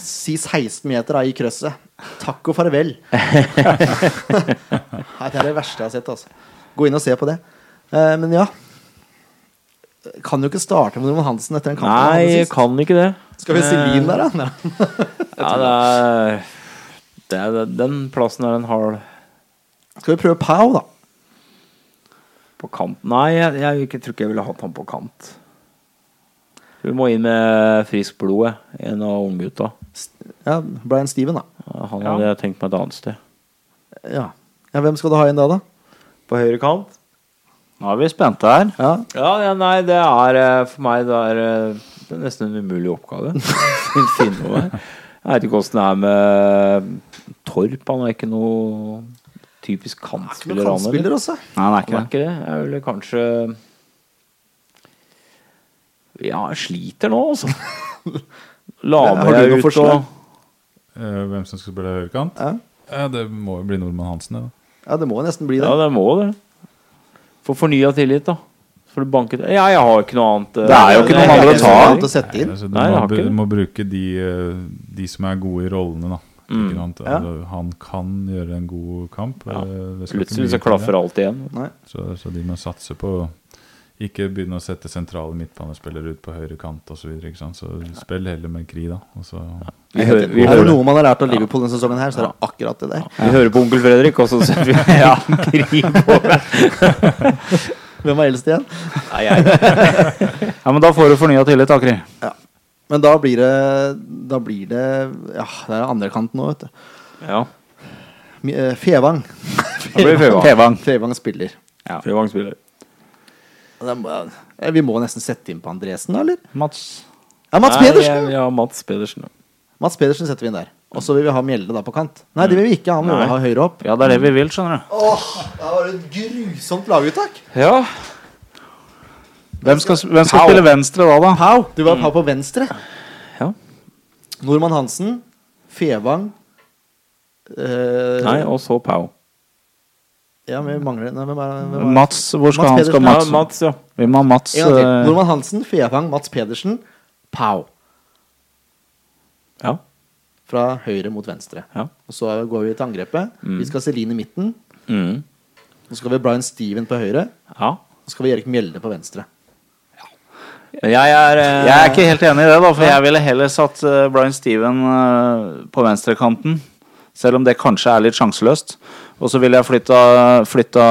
si 16 meter da, i krøsset. Takk og farvel. Nei, det er det verste jeg har sett. Altså. Gå inn og se på det. Uh, men ja. Kan jo ikke starte med Roman Hansen etter en kamp. Nei, jeg kan ikke det. Skal vi si Lien der, da? Nei. Ja, det er, det er Den plassen er en hard Skal vi prøve Pau, da? på kant. Nei, jeg, jeg jeg tror ikke jeg ville hatt han på kant. Vi må inn med friskt blod. En av unggutta. Ja, Brian Steven, da. Han Ja. hadde jeg tenkt meg et annet sted. Ja. ja. Hvem skal du ha inn da, da? På høyre kant? Nå er vi spente her. Ja. Ja, ja, nei, det er eh, for meg det er, eh, det er nesten en umulig oppgave. Finne noe. Jeg vet ikke åssen det er med Torp. Han er ikke noe typisk kantspiller. Han er ikke eller? kantspiller også. Nei, han er Han ikke er det. ikke det. Jeg ville kanskje Ja, jeg sliter nå, altså. La meg ut forslag? og Eh, hvem som skal spille høyrekant? Ja. Ja, det må jo bli Nordmann Hansen, det. ja, det må nesten bli det. Ja, det må det. Få fornya tillit, da. For du banket Ja, jeg har ikke noe annet. eh, Det er jo ikke er andre å ta. noe annet å sette inn. Altså, du Nei, jeg må, har ikke det. må bruke de, eh, de som er gode i rollene, da. Mm. Ikke sant? Ja. Altså, han kan gjøre en god kamp. Ja. eh, Plutselig så klaffer alt igjen. Så, så de må satse på ikke begynne å sette sentrale midtbanespillere ut på høyre kant osv. Så, så spill heller med Kri, da. Og så, Vi hører, vi er det noe man har lært av Liverpool denne sesongen, her, så er det akkurat det der. vi hører på onkel Fredrik, og så setter vi ja. krig på. Hvem var eldst igjen? Nei, jeg, Ja, men da får du fornya tillit, Akri. Men da blir det Da blir det Ja, det er andrekanten nå, vet du. ja. Eh, Fevang. Fevang. Fevang. Fevang spiller. Fevang spiller. Må- Vi må nesten sette inn på Andresen, da, eller? Mats. Ja, Mats Nei, Pedersen! Ja, Mats Pedersen. ja. Mats Pedersen setter vi inn der. Og så vil vi ha Mjelde da på kant. Nei, det vil vi ikke. Han vil Nei. ha høyre opp. Ja, det er det vi vil, skjønner du. Åh, Det var et grusomt laguttak. Ja. Hvem skal, hvem skal spille venstre da, da? Pau. Du var Pau på venstre. ja. Nordmann Hansen. Fevang. eh, Nei, og så Pau. Ja, men vi mangler Nei, hvem er hvem er- Mats, hvor skal Mats han skal Mats? Ja, Mats, ja. Vi må ha Mats En gang til. eh, Nordmann Hansen, Fevang, Mats Pedersen. Pau. ja. Fra høyre mot venstre. Ja. Og så går vi til angrepet. Vi skal ha Celine i midten. Mm. Så skal vi ha Brian Steven på høyre. ja. Så skal vi ha Erik Mjelde på venstre. Jeg er eh, Jeg er ikke helt enig i det, da, for jeg ville heller satt eh, Brian Steven på venstrekanten. Selv om det kanskje er litt sjanseløst. Og så ville jeg flytta, flytta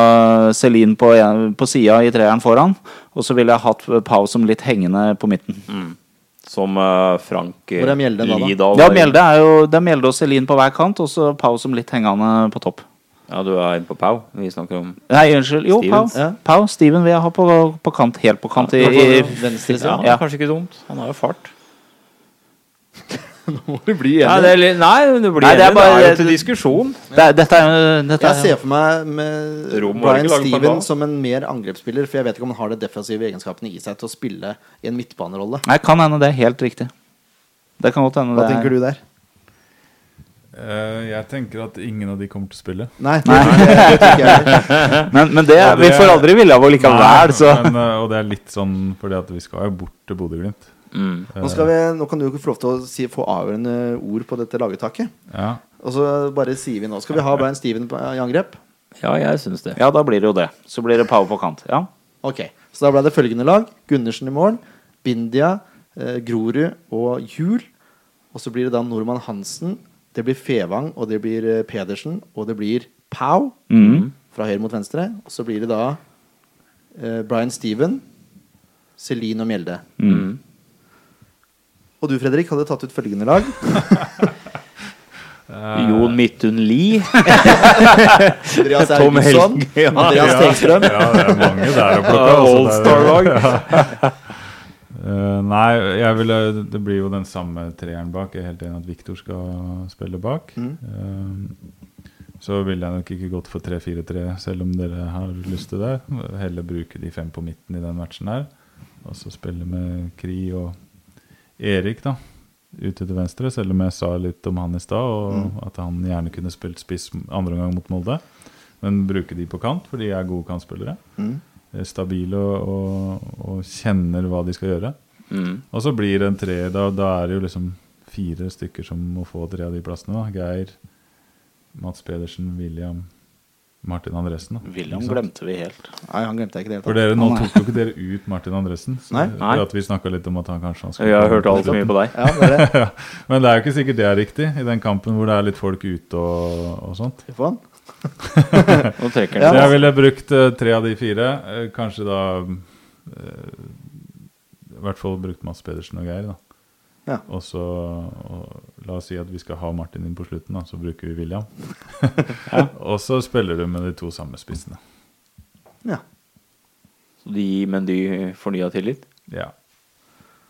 Celine på, på sida i treeren foran. Og så ville jeg hatt Pau som litt hengende på midten. Som eh, Frank eh, Hvor er Mjelde da, da? Lidahl Ja, Mjelde er jo Det er Mjelde og Celine på hver kant, og så Pau som litt hengende på topp. Ja, du er inne på Pau. Vi snakker om Nei, unnskyld. Jo, Pau. Ja. Pau. Steven vil jeg ha på, på kant. Helt på kant Ja, i i, venstre Ja, side. er kanskje ikke dumt. Han har jo fart. Nå må du bli Nei, det, er litt, nei, det blir Nei, det er enig. bare- det er jo til diskusjon. det, er- Dette er jo dette Jeg er, ser for meg med Rom var Brian ikke laget på Steven ball. som en mer angrepsspiller, for jeg vet ikke om han har de defensive egenskapene i seg til å spille i en midtbanerolle. Nei, kan hende det er helt riktig. Det kan godt hende Hva det tenker du der? Eh, jeg tenker at ingen av de kommer til å spille. Nei, det, det, det tror ikke jeg heller. Men, men det, Ja, vi det- får aldri vilja vår likevel, Nei, så men, eh, og det er litt sånn fordi at vi skal jo bort til Bodø-Glimt. Mm. Nå, skal vi, nå kan du ikke få lov til å si, få avgjørende ord på dette lagetaket. Ja. Og så bare sier vi nå Skal vi ha Brian Steven i angrep? Ja, jeg syns det. Ja, da blir det jo det. Så blir det Pau på kant. Ja. Ok, Så da ble det følgende lag. Gundersen i mål. Bindia, eh, Grorud og Juel. Og så blir det da Nordmann Hansen. Det blir Fevang, og det blir eh, Pedersen, og det blir Pau. Mm. Fra høyre mot venstre. Og så blir det da eh, Brian Steven, Celine og Mjelde. Mm. Og du, Fredrik, hadde tatt ut følgende lag. Jon Midtun Lie. Andreas Tom Helgen. Ja. Andreas Tengstrøm. ja, det er mange der å plukke. altså, All-star-lag. Eh, nei, ville, det blir jo den samme treeren bak. Jeg er helt enig at Viktor skal spille bak. Eh, så ville jeg nok ikke gått for 3-4-3, selv om dere har lyst til det. Heller bruke de fem på midten i den matchen her. Og så spille med Kri og Erik, da. Ute til venstre, selv om jeg sa litt om han i stad, og at han gjerne kunne spilt spiss andre omgang mot Molde. Men bruke de på kant, for de er gode kantspillere. Mm. Er Stabile og, og, og kjenner hva de skal gjøre. Mm. Og så blir det en tre. Da, da er det jo liksom fire stykker som må få tre av de plassene. da Geir, Mats Pedersen, William, Martin Andresen. Da. William glemte vi helt. Nei, han glemte jeg ikke det. For dere, Nå tok jo ikke dere ut Martin Andresen. Så, Nei. Nei. For at vi snakka litt om at han kanskje han skulle Jeg har hørt altfor mye på deg. Ja, det det. ja. Men det er jo ikke sikkert det er riktig i den kampen hvor det er litt folk ute og, og sånt. Han. Nå trekker Ja. Så jeg ville brukt uh, tre av de fire. Uh, kanskje da uh, I hvert fall brukt Mads Pedersen og Geir. da Ja. Og så og, La oss si at vi skal ha Martin inn på slutten, da så bruker vi William. Og så spiller du med de to samme spissene. Ja. Så de gir Mendy fornya tillit? Ja,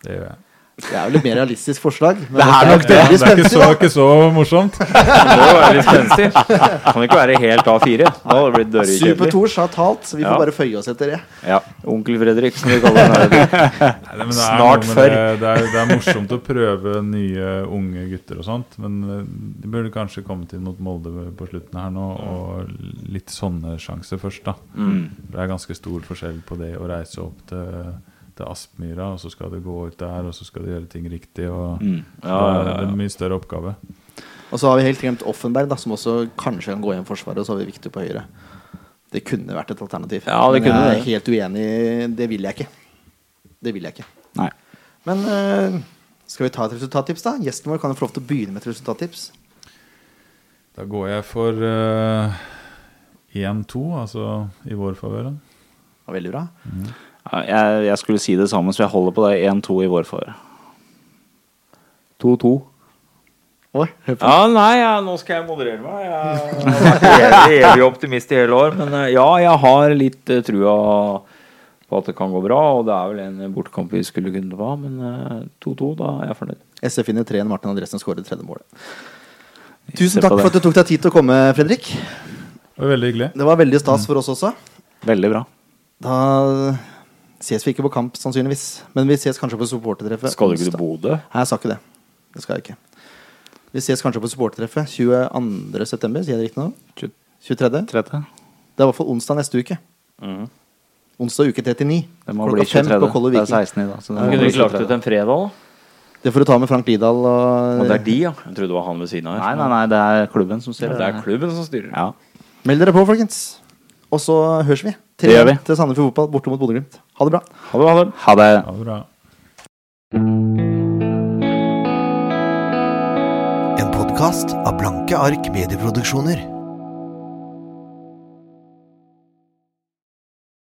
det gjør jeg. Det er jo litt mer realistisk forslag. Det er nok det. Det er ikke så, ikke så morsomt. Det må jo være litt spenstig. Kan ikke være helt A4. Da hadde det blitt Super dørrekjedelig. Tors har talt, så vi får Ja. bare føye oss etter det. Ja. Onkel Fredrik, som vi kaller er Snart før. Det, det, er, det er morsomt å prøve nye unge gutter og sånt, men eh, de burde kanskje komme til mot Molde på slutten her nå, og litt sånne sjanser først, da. Mm. Det er ganske stor forskjell på det å reise opp til, til Aspmyra, og så skal du gå ut der, og så skal du gjøre ting riktig. Og Mm. Ja, det, ja, er, ja, det er en mye større oppgave. Og så har vi helt glemt Offenberg, da, som også kanskje kan gå inn i Forsvaret. Og så har vi Viktor på høyre. Det kunne vært et alternativ. Ja, det Men kunne jeg er det. helt uenig. Det vil jeg ikke. Det vil jeg ikke. Nei. Men eh, skal vi ta et resultattips, da? Gjesten vår kan jo få lov til å begynne med et resultattips. Da går jeg for eh, 1-2, altså i vår favør. veldig bra. Ja, jeg, jeg skulle si det samme, så jeg holder på det 1-2 i vår favør. 2-2. Oi. Ja, nei, ja, nå skal jeg moderere meg. Jeg har vært evig, optimist i hele år. Men eh, ja, jeg har litt uh, trua på at det kan gå bra. Og det er vel en bortekamp vi skulle kunne ha, men eh, 2-2, da er jeg fornøyd. SF vinner 3 Martin Andresen skårer tredje målet. Tusen takk for at du tok deg tid til å komme, Fredrik. Det var veldig hyggelig. Det var veldig stas for oss også. Veldig bra. Da ses vi ikke på kamp, sannsynligvis. Men vi ses kanskje på supportertreffet. Skal du ikke til. Bodø? Nei, jeg sa ikke det. Det skal jeg ikke. Vi ses kanskje på supportertreffet 22. september, sier jeg det riktig nå? 23. Tredje. Det er i hvert fall onsdag neste uke. Mm. Onsdag uke 39. Det må Klokka bli 23. på Kollo Det er 16 i dag. Så det kunne du ikke lagt ut en fredag, da? Det får du ta med Frank Lidahl og, Og det er de, ja. Jeg trodde det var han ved siden av her. Nei, nei, nei, det er klubben som styrer. Det er klubben som styrer. Ja. Meld dere på, folkens. Og så høres vi. Det gjør vi. til Sandefjord Fotball borte mot Bodø-Glimt. Ha det bra. Ha det, ha det. Ha det. Ha det bra. En podkast av Blanke ark medieproduksjoner.